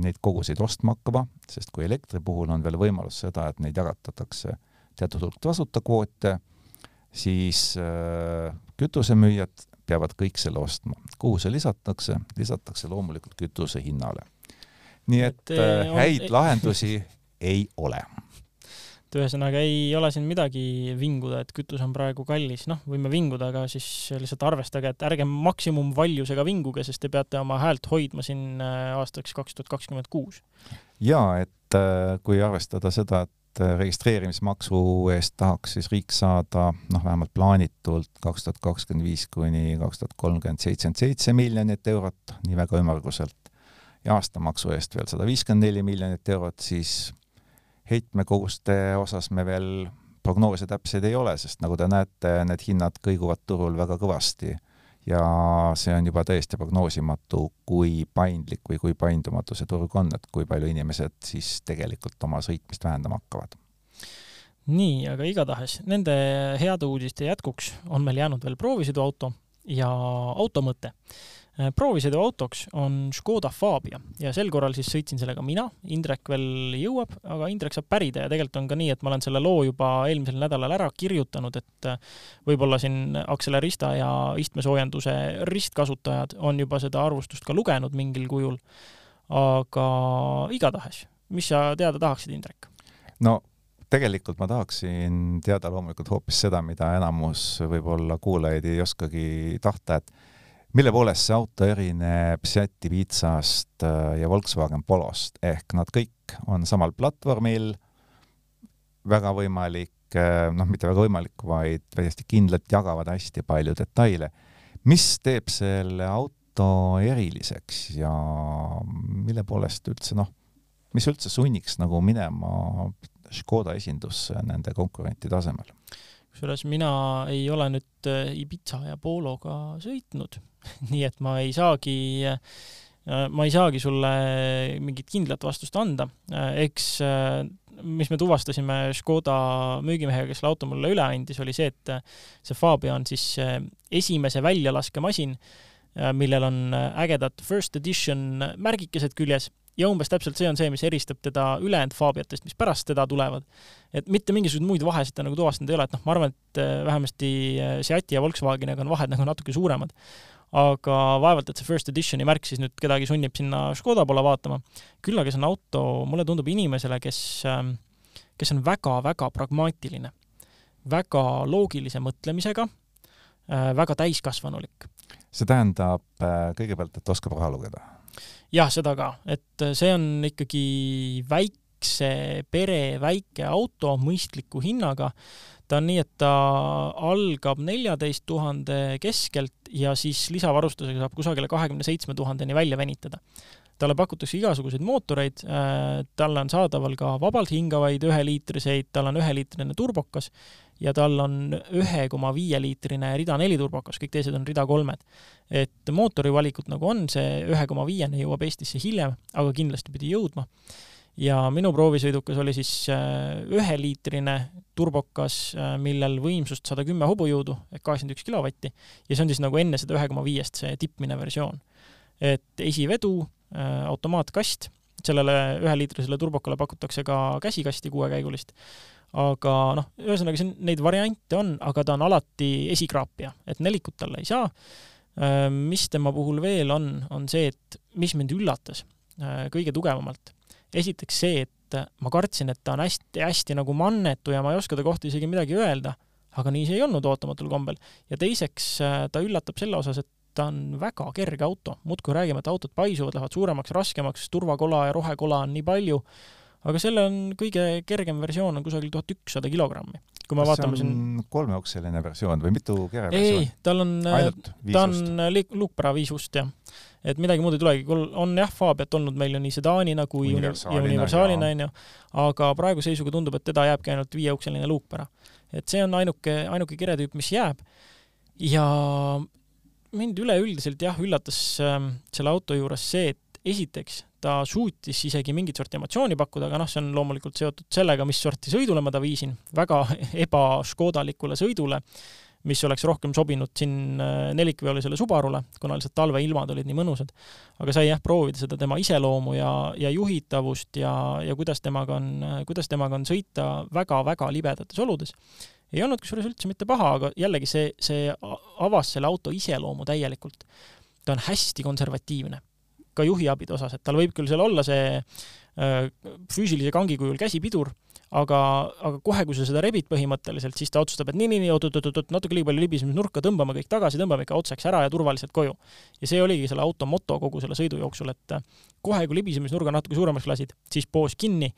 neid koguseid ostma hakkama, sest kui elektri puhul on veel võimalus seda, et neid jagatatakse teatud hulk tasuta kvoote, siis kütusemüüjad peavad kõik selle ostma. kuhu see lisatakse? lisatakse loomulikult kütuse hinnale. nii et, et äh, häid on... lahendusi ei ole et ühesõnaga ei ole siin midagi vinguda, et kütus on praegu kallis, noh, võime vinguda, aga siis lihtsalt arvestage, et ärge maksimumvaljusega vinguge, sest te peate oma häält hoidma siin äh, aastaks kaks tuhat kakskümmend kuus. jaa, et äh, kui arvestada seda, et et registreerimismaksu eest tahaks siis riik saada noh, vähemalt plaanitult kaks tuhat kakskümmend viis kuni kaks tuhat kolmkümmend seitsekümmend seitse miljonit eurot, nii väga ümmarguselt, ja aastamaksu eest veel sada viiskümmend neli miljonit eurot, siis heitmekoguste osas me veel prognoose täpseid ei ole, sest nagu te näete, need hinnad kõiguvad turul väga kõvasti ja see on juba täiesti prognoosimatu, kui paindlik või kui paindumatu see turg on, et kui palju inimesed siis tegelikult oma sõitmist vähendama hakkavad. nii, aga igatahes nende heade uudiste jätkuks on meil jäänud veel proovisõiduauto ja auto mõte Äh, proovisõiduautoks on Škoda Fabia ja sel korral siis sõitsin sellega mina, Indrek veel jõuab, aga Indrek saab pärida ja tegelikult on ka nii, et ma olen selle loo juba eelmisel nädalal ära kirjutanud, et äh, võib-olla siin Accelerista ja istmesoojenduse ristkasutajad on juba seda arvustust ka lugenud mingil kujul. aga igatahes, mis sa teada tahaksid, Indrek? no tegelikult ma tahaksin teada loomulikult hoopis seda, mida enamus võib-olla kuulajaid ei oskagi tahta, et mille poolest see auto erineb Seat Ibizast äh, ja Volkswagen Polost, ehk nad kõik on samal platvormil, väga võimalik, äh, noh, mitte väga võimalik, vaid täiesti kindlalt jagavad hästi palju detaile. mis teeb selle auto eriliseks ja mille poolest üldse noh, mis üldse sunniks nagu minema Škoda esindusse nende konkurentide asemel? kusjuures mina ei ole nüüd äh, Ibiza ja Pologa sõitnud nii et ma ei saagi, äh, ma ei saagi sulle mingit kindlat vastust anda. Äh, eks äh, mis me tuvastasime Škoda müügimehega, kes selle auto mulle üle andis, oli see, et see Fabia on siis esimese väljalaskemasin, millel on ägedad first edition märgikesed küljes ja umbes täpselt see on see, mis eristab teda ülejäänud Fabiatest, mis pärast teda tulevad. et mitte mingisuguseid muid vahesid ta nagu tuvastanud ei ole, et noh, ma arvan, et vähemasti Seati ja Volkswageniga on vahed nagu natuke suuremad aga vaevalt, et see first edition'i märk siis nüüd kedagi sunnib sinna Škoda poole vaatama. küll aga see on auto, mulle tundub inimesele, kes, ähm, kes on väga-väga pragmaatiline, väga loogilise mõtlemisega, äh, väga täiskasvanulik. see tähendab äh, kõigepealt, et oskab raha lugeda? Jah, seda ka, et äh, see on ikkagi väikse pere väike auto mõistliku hinnaga ta on nii, et ta algab neljateist tuhande keskelt ja siis lisavarustusega saab kusagile kahekümne seitsme tuhandeni välja venitada. Talle pakutakse igasuguseid mootoreid, äh, talle on saadaval ka vabalt hingavaid üheliitriseid, tal on üheliitrine turbokas ja tal on ühe koma viie liitrine rida neli turbokas, kõik teised on rida kolmed. et mootori valikut nagu on, see ühe koma viiene jõuab Eestisse hiljem, aga kindlasti pidi jõudma ja minu proovisõidukas oli siis äh, üheliitrine turbokas, äh, millel võimsust sada kümme hobujõudu ehk kaheksakümmend üks kilovatti ja see on siis nagu enne seda ühe koma viiest see tippmine versioon. et esivedu, automaatkast, sellele üheliitrisele turbokale pakutakse ka käsikasti kuuekäigulist, aga noh, ühesõnaga siin neid variante on, aga ta on alati esikraapija, et nelikut talle ei saa. mis tema puhul veel on, on see, et mis mind üllatas kõige tugevamalt esiteks see, et ma kartsin, et ta on hästi-hästi nagu mannetu ja ma ei oska ta kohta isegi midagi öelda, aga nii see ei olnud ootamatul kombel. ja teiseks ta üllatab selle osas, et ta on väga kerge auto, muudkui räägime, et autod paisuvad, lähevad suuremaks, raskemaks, turvakola ja rohekola on nii palju, aga selle on kõige kergem versioon on kusagil tuhat ükssada kilogrammi. kui me vaatame siin kolmeokseline versioon või mitu kere versioon? ei, tal on, ta on luukpära viisust, jah et midagi muud ei tulegi, on jah, Fabiat olnud meil ju nii sedaanina kui universaalina, universaalina onju, aga praeguse seisuga tundub, et teda jääbki ainult viieukseline luukpära. et see on ainuke, ainuke kiretüüp, mis jääb. ja mind üleüldiselt jah, üllatas äh, selle auto juures see, et esiteks ta suutis isegi mingit sorti emotsiooni pakkuda, aga noh, see on loomulikult seotud sellega, mis sorti sõidule ma ta viisin, väga ebaškodalikule sõidule mis oleks rohkem sobinud siin äh, nelikveolisele Subarule, kuna lihtsalt talveilmad olid nii mõnusad. aga sai jah proovida seda tema iseloomu ja, ja juhitavust ja, ja kuidas temaga on, kuidas temaga on sõita väga-väga libedates oludes. Ei olnud kusjuures üldse mitte paha, aga jällegi see, see avas selle auto iseloomu täielikult. ta on hästi konservatiivne, ka juhiabide osas, et tal võib küll seal olla see äh, füüsilise kangi kujul käsipidur aga, aga kohe, kui sa seda rebid põhimõtteliselt, siis ta otsustab, et nii, nii, nii, oot-oot-oot, natuke liiga palju libisemisnurka, tõmbame kõik tagasi, tõmbame ikka otsaks ära ja turvaliselt koju. ja see oligi selle auto moto kogu selle sõidu jooksul, et kohe, kui libisemisnurga natuke suuremaks lasid, siis poos kinni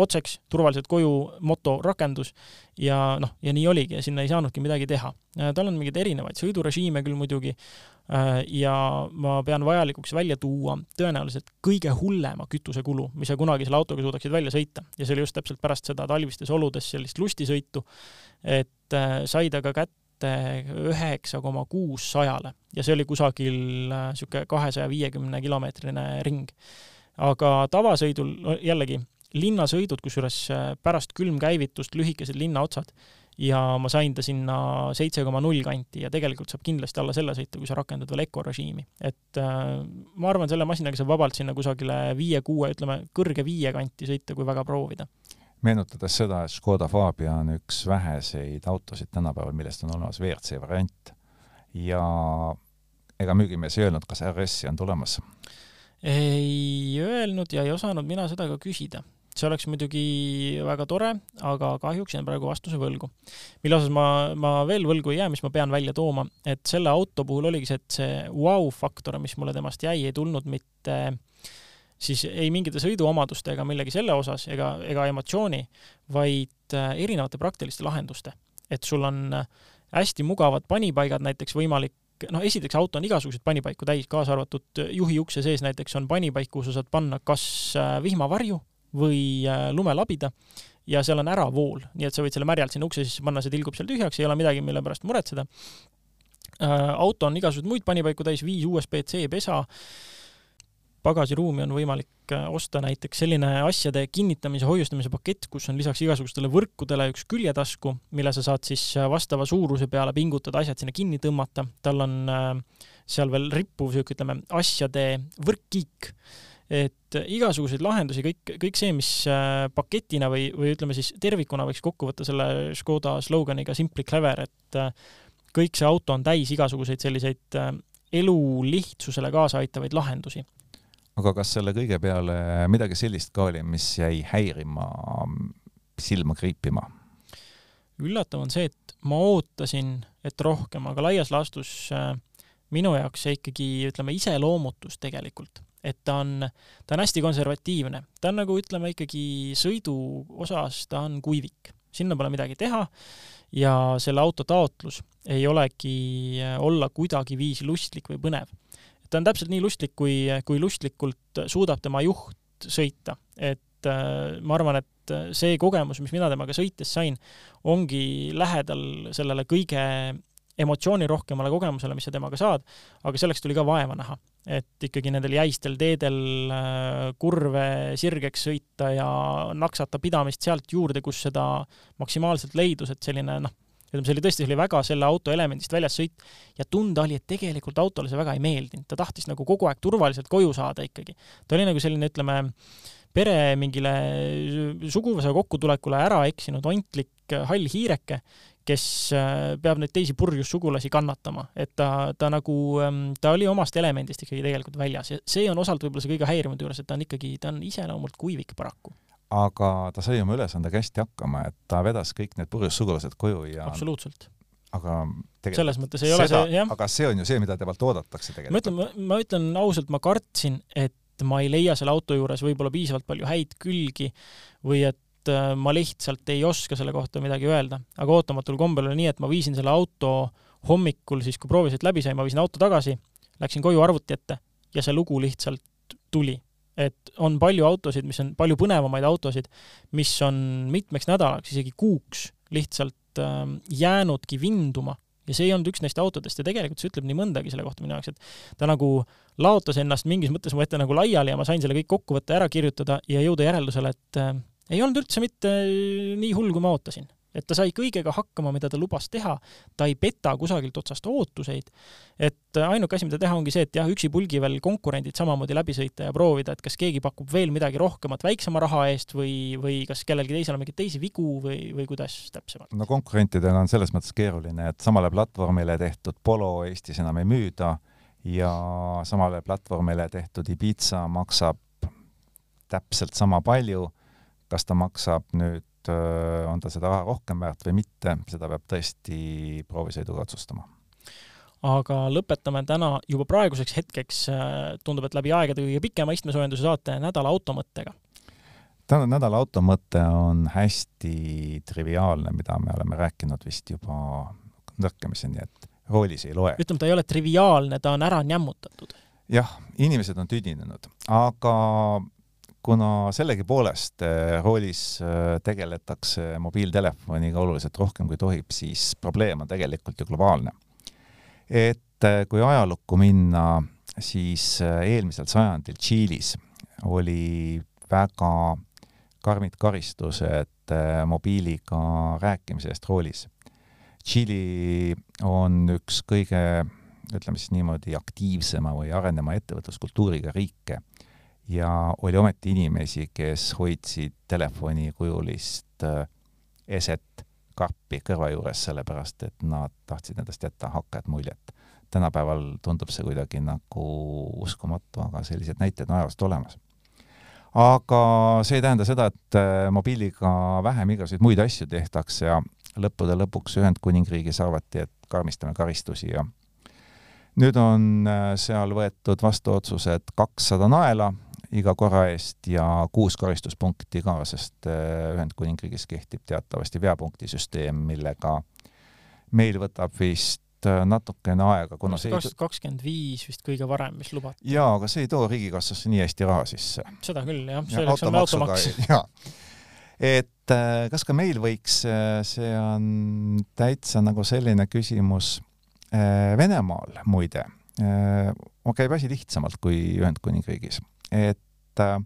otseks, turvaliselt koju, moto rakendus ja noh, ja nii oligi ja sinna ei saanudki midagi teha. tal on mingeid erinevaid sõidurežiime küll muidugi äh, ja ma pean vajalikuks välja tuua tõenäoliselt kõige hullema kütusekulu, mis sa kunagi selle autoga suudaksid välja sõita ja see oli just täpselt pärast seda talvistes oludes sellist lustisõitu, et äh, sai ta ka kätte üheksa koma kuus sajale ja see oli kusagil niisugune äh, kahesaja viiekümne kilomeetrine ring. aga tavasõidul jällegi linnasõidud, kusjuures äh, pärast külmkäivitust lühikesed linnaotsad ja ma sain ta sinna seitse koma null kanti ja tegelikult saab kindlasti alla selle sõita, kui sa rakendad veel ökorežiimi. et äh, ma arvan, selle masinaga saab vabalt sinna kusagile viie-kuue, ütleme kõrge viie kanti sõita, kui väga proovida. meenutades seda, et Škoda Fabia on üks väheseid autosid tänapäeval, millest on olemas WRC variant ja ega müügimees ei öelnud, kas RS-i on tulemas? ei öelnud ja ei osanud mina seda ka küsida see oleks muidugi väga tore, aga kahjuks jään praegu vastuse võlgu. mille osas ma, ma veel võlgu ei jää, mis ma pean välja tooma, et selle auto puhul oligi see, et see vau-faktor, mis mulle temast jäi, ei tulnud mitte siis ei mingite sõiduomaduste ega millegi selle osas ega, ega emotsiooni, vaid äh, erinevate praktiliste lahenduste. et sul on äh, hästi mugavad panipaigad näiteks võimalik noh, esiteks auto on igasuguseid panipaiku täis, kaasa arvatud juhi ukse sees näiteks on panipaik, kuhu sa saad panna kas äh, vihmavarju või äh, lumelabida ja seal on äravool, nii et sa võid selle märjalt sinna ukse sisse panna, see tilgub seal tühjaks, ei ole midagi, mille pärast muretseda. Äh, auto on igasuguseid muid panipaiku täis, viis USB-C pesa, pagasiruumi on võimalik äh, osta näiteks selline asjade kinnitamise, hoiustamise pakett, kus on lisaks igasugustele võrkudele üks küljetasku, mille sa saad siis vastava suuruse peale pingutada, asjad sinna kinni tõmmata. tal on seal veel rippuv sihuke, ütleme, asjade võrkkiik et igasuguseid lahendusi, kõik, kõik see, mis äh, paketina või, või ütleme siis tervikuna võiks kokku võtta selle Škoda sloganiga Simply clever, et äh, kõik see auto on täis igasuguseid selliseid äh, elu lihtsusele kaasa aitavaid lahendusi. aga kas selle kõige peale midagi sellist ka oli, mis jäi häirima, silma kriipima? üllatav on see, et ma ootasin, et rohkem, aga laias laastus minu jaoks see ikkagi, ütleme, iseloomutus tegelikult et ta on, ta on hästi konservatiivne, ta on nagu ütleme ikkagi sõidu osas ta on kuivik, sinna pole midagi teha ja selle auto taotlus ei olegi olla kuidagiviisi lustlik või põnev. ta on täpselt nii lustlik, kui, kui lustlikult suudab tema juht sõita, et äh, ma arvan, et see kogemus, mis mina temaga sõites sain, ongi lähedal sellele kõige emotsioonirohkemale kogemusele, mis sa temaga saad, aga selleks tuli ka vaeva näha et ikkagi nendel jäistel teedel äh, kurve sirgeks sõita ja naksata pidamist sealt juurde, kus seda maksimaalselt leidus, et selline noh, ütleme, see oli tõesti, see oli väga selle auto elemendist väljas sõit ja tunda oli, et tegelikult autole see väga ei meeldinud, ta tahtis nagu kogu aeg turvaliselt koju saada ikkagi. ta oli nagu selline, ütleme, pere mingile suguvõsa kokkutulekule ära eksinud ontlik hall hiireke, kes äh, peab neid teisi purjus sugulasi kannatama, et ta, ta nagu, ähm, ta oli omast elemendist ikkagi tegelikult väljas ja see on osalt võib-olla see kõige häirivam juures, et ta on ikkagi, ta on iseloomult kuivik paraku. aga ta sai oma ülesandega hästi hakkama, et ta vedas kõik need purjus sugulased koju ja absoluutselt aga selles mõttes ei seda, ole see, jah. aga see on ju see, mida temalt oodatakse tegelikult. ma ütlen, ma ütlen ausalt, ma kartsin, et ma ei leia selle auto juures võib-olla piisavalt palju häid külgi või et et äh, ma lihtsalt ei oska selle kohta midagi öelda, aga ootamatul kombel oli nii, et ma viisin selle auto hommikul siis, kui proovisõit läbi sai, ma viisin auto tagasi, läksin koju arvuti ette ja see lugu lihtsalt tuli. et on palju autosid, mis on palju põnevamaid autosid, mis on mitmeks nädalaks, isegi kuuks lihtsalt äh, jäänudki vinduma. Ja see ei olnud üks neist autodest. Ja tegelikult see ütleb nii mõndagi selle kohta minu jaoks, et ta nagu laotas ennast mingis mõttes mu ette nagu laiali ja ma sain selle kõik kokku võtta, ära kirjutada ja jõuda järeldusele, et äh, ei olnud üldse mitte nii hull, kui ma ootasin. et ta sai kõigega hakkama, mida ta lubas teha, ta ei peta kusagilt otsast ootuseid, et ainuke asi, mida teha, ongi see, et jah, üksipulgi veel konkurendid samamoodi läbi sõita ja proovida, et kas keegi pakub veel midagi rohkemat väiksema raha eest või, või kas kellelgi teisel on mingeid teisi vigu või, või kuidas täpsemalt? no konkurentidel on selles mõttes keeruline, et samale platvormile tehtud Polo Eestis enam ei müüda ja samale platvormile tehtud Ibiza maksab täpselt sama palju, kas ta maksab nüüd, on ta seda raha rohkem väärt või mitte, seda peab tõesti proovisõiduga otsustama. aga lõpetame täna juba praeguseks hetkeks, tundub, et läbi aegade kõige pikema istmesoojenduse saate nädala automõttega. tänane nädala automõte on hästi triviaalne, mida me oleme rääkinud vist juba nõrkemiseni, et roolis ei loe. ütleme, ta ei ole triviaalne, ta on ära nämmutatud. jah, inimesed on tüdinenud, aga kuna sellegipoolest äh, roolis äh, tegeletakse mobiiltelefoniga oluliselt rohkem kui tohib, siis probleem on tegelikult ju globaalne. et äh, kui ajalukku minna, siis eelmisel sajandil Tšiilis oli väga karmid karistused mobiiliga rääkimise eest roolis. Tšiili on üks kõige, ütleme siis niimoodi, aktiivsema või arenema ettevõtluskultuuriga riike ja oli ometi inimesi, kes hoidsid telefonikujulist äh, eset karpi kõrva juures, sellepärast et nad tahtsid endast jätta hakkajat muljet. tänapäeval tundub see kuidagi nagu uskumatu, aga sellised näited on ajaloost olemas. aga see ei tähenda seda, et äh, mobiiliga vähem igasuguseid muid asju tehtakse ja lõppude lõpuks Ühendkuningriigis arvati, et karmistame karistusi ja nüüd on äh, seal võetud vastu otsus, et kakssada naela iga korra eest ja kuus karistuspunkti ka, sest äh, Ühendkuningriigis kehtib teatavasti veapunktisüsteem, millega meil võtab vist äh, natukene aega, kuna see kaks tuhat kakskümmend viis vist kõige varem, mis lubati. jaa, aga see ei too riigikassasse nii hästi raha sisse. seda küll, jah, selleks on automaks. jaa. et äh, kas ka meil võiks, see on täitsa nagu selline küsimus, Venemaal muide, käib asi lihtsamalt kui Ühendkuningriigis et äh,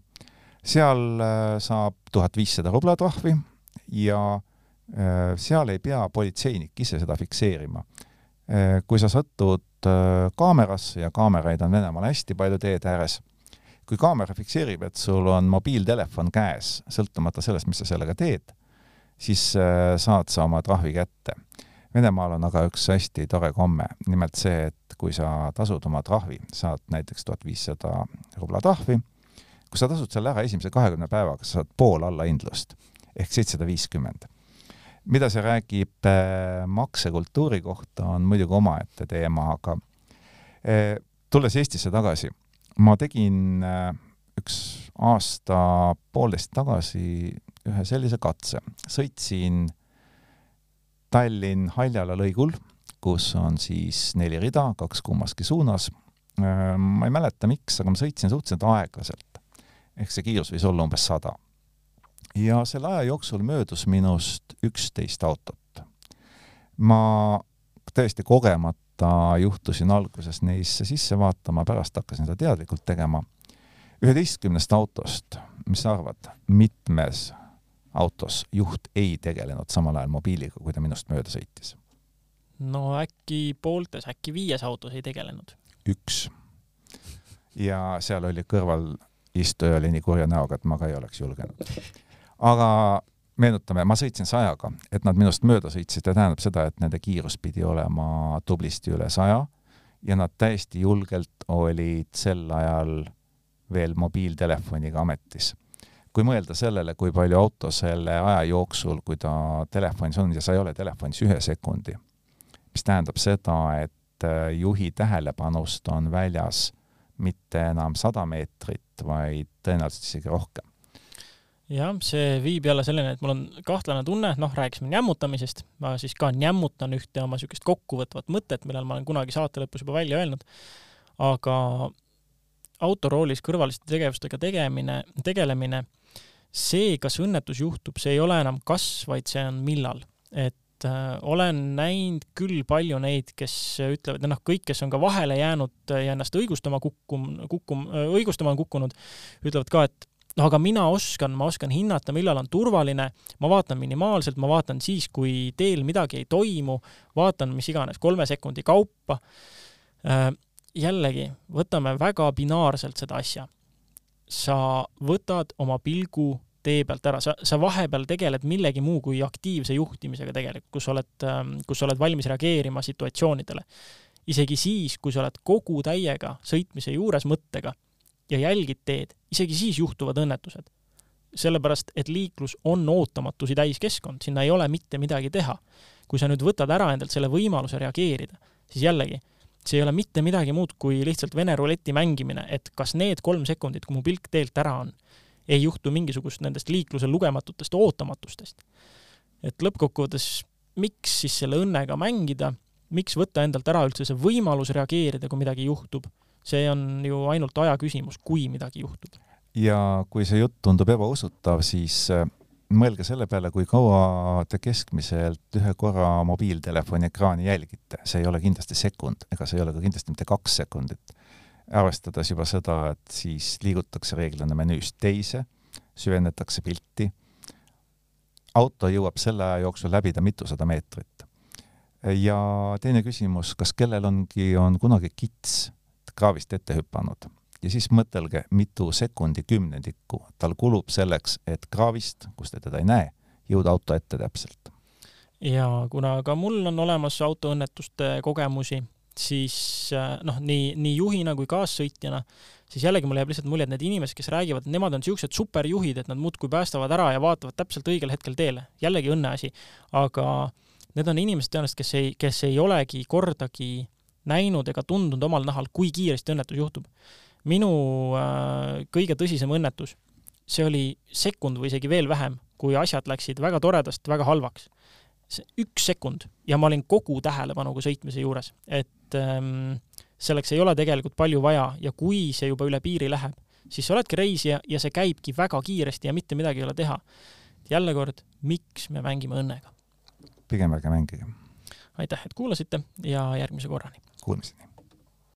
seal äh, saab tuhat viissada rubla trahvi ja äh, seal ei pea politseinik ise seda fikseerima. kui sa satud kaamerasse ja kaameraid on Venemaal hästi palju teede ääres, kui kaamera fikseerib, et sul on mobiiltelefon käes, sõltumata sellest, mis sa sellega teed, siis saad sa oma trahvi kätte. Venemaal on aga üks hästi tore komme, nimelt see, et kui sa tasud oma trahvi, saad näiteks tuhat viissada rubla trahvi, kui sa tasud selle ära esimese kahekümne päevaga, sa saad pool allahindlust ehk seitsesada viiskümmend. mida see räägib äh, maksekultuuri kohta, on muidugi omaette teema, aga äh, tulles Eestisse tagasi, ma tegin äh, üks aasta-poolteist tagasi ühe sellise katse, sõitsin Tallinn-Haljala lõigul kus on siis neli rida, kaks kummaski suunas. Äh, ma ei mäleta, miks, aga ma sõitsin suhteliselt aeglaselt. ehk see kiirus võis olla umbes sada. ja selle aja jooksul möödus minust üksteist autot. ma täiesti kogemata juhtusin alguses neisse sisse vaatama, pärast hakkasin seda teadlikult tegema. üheteistkümnest autost, mis sa arvad, mitmes autos juht ei tegelenud samal ajal mobiiliga, kui ta minust mööda sõitis no äkki pooltes, äkki viies autos ei tegelenud? üks. ja seal oli kõrval istuja oli nii kurja näoga, et ma ka ei oleks julgenud. aga meenutame, ma sõitsin sajaga, et nad minust mööda sõitsid ja tähendab seda, et nende kiirus pidi olema tublisti üle saja ja nad täiesti julgelt olid sel ajal veel mobiiltelefoniga ametis. Kui mõelda sellele, kui palju auto selle aja jooksul, kui ta telefonis on ja sa ei ole telefonis ühe sekundi, mis tähendab seda, et äh, juhi tähelepanust on väljas mitte enam sada meetrit, vaid tõenäoliselt isegi rohkem. jah, see viib jälle selleni, et mul on kahtlane tunne, noh, rääkisime nämmutamisest, ma siis ka nämmutan ühte oma niisugust kokkuvõtvat mõtet, millel ma olen kunagi saate lõpus juba välja öelnud, aga autoroolis kõrvaliste tegevustega tegemine, tegelemine, see, kas õnnetus juhtub, see ei ole enam kas, vaid see on millal. et äh, olen näinud küll palju neid, kes ütlevad, noh, kõik, kes on ka vahele jäänud ja ennast õigustama kukkum-, kukkum-, õigustama on kukkunud, ütlevad ka, et noh, aga mina oskan, ma oskan hinnata, millal on turvaline, ma vaatan minimaalselt, ma vaatan siis, kui teel midagi ei toimu, vaatan mis iganes kolme sekundi kaupa. Äh, jällegi, võtame väga binaarselt seda asja. sa võtad oma pilgu tee pealt ära, sa, sa vahepeal tegeled millegi muu kui aktiivse juhtimisega tegelikult, kus oled, ähm, kus oled valmis reageerima situatsioonidele. isegi siis, kui sa oled kogu täiega sõitmise juures mõttega ja jälgid teed, isegi siis juhtuvad õnnetused. sellepärast, et liiklus on ootamatusi täis keskkond, sinna ei ole mitte midagi teha. kui sa nüüd võtad ära endalt selle võimaluse reageerida, siis jällegi, see ei ole mitte midagi muud kui lihtsalt Vene ruleti mängimine, et kas need kolm sekundit, kui mu pilk teelt ära on, ei juhtu mingisugust nendest liikluse lugematutest ootamatustest. et lõppkokkuvõttes, miks siis selle õnnega mängida, miks võtta endalt ära üldse see võimalus reageerida, kui midagi juhtub see on ju ainult aja küsimus, kui midagi juhtub. ja kui see jutt tundub ebausutav, siis äh, mõelge selle peale, kui kaua te keskmiselt ühe korra mobiiltelefoni ekraani jälgite, see ei ole kindlasti sekund, ega see ei ole ka kindlasti mitte kaks sekundit. Arvestades juba seda, et siis liigutakse reeglina menüüst teise, süvendatakse pilti, auto jõuab selle aja jooksul läbida mitusada meetrit. ja teine küsimus, kas kellel ongi, on kunagi kits kraavist ette hüpanud ja siis mõtelge, mitu sekundi kümnendikku tal kulub selleks, et kraavist, kus te teda ei näe, jõuda auto ette täpselt. ja kuna ka mul on olemas autoõnnetuste kogemusi, siis äh, noh, nii, nii juhina kui kaassõitjana, siis jällegi mulle jääb lihtsalt mulje, et need inimesed, kes räägivad, nemad on niisugused superjuhid, et nad muudkui päästavad ära ja vaatavad täpselt õigel hetkel teele. jällegi õnneasi. aga need on inimesed tõenäoliselt, kes ei, kes ei olegi kordagi näinud ega tundnud omal nahal, kui kiiresti õnnetus juhtub. minu äh, kõige tõsisem õnnetus, see oli sekund või isegi veel vähem, kui asjad läksid väga toredast väga halvaks. Üks sekund ja ma olin kogu tähelepanuga sõitmise juures, et ähm, selleks ei ole tegelikult palju vaja ja kui see juba üle piiri läheb, siis sa oledki reisija ja see käibki väga kiiresti ja mitte midagi ei ole teha. jälle kord, miks me mängime õnnega? pigem ärge mängige. aitäh, et kuulasite ja järgmise korrani! Kuulmiseni!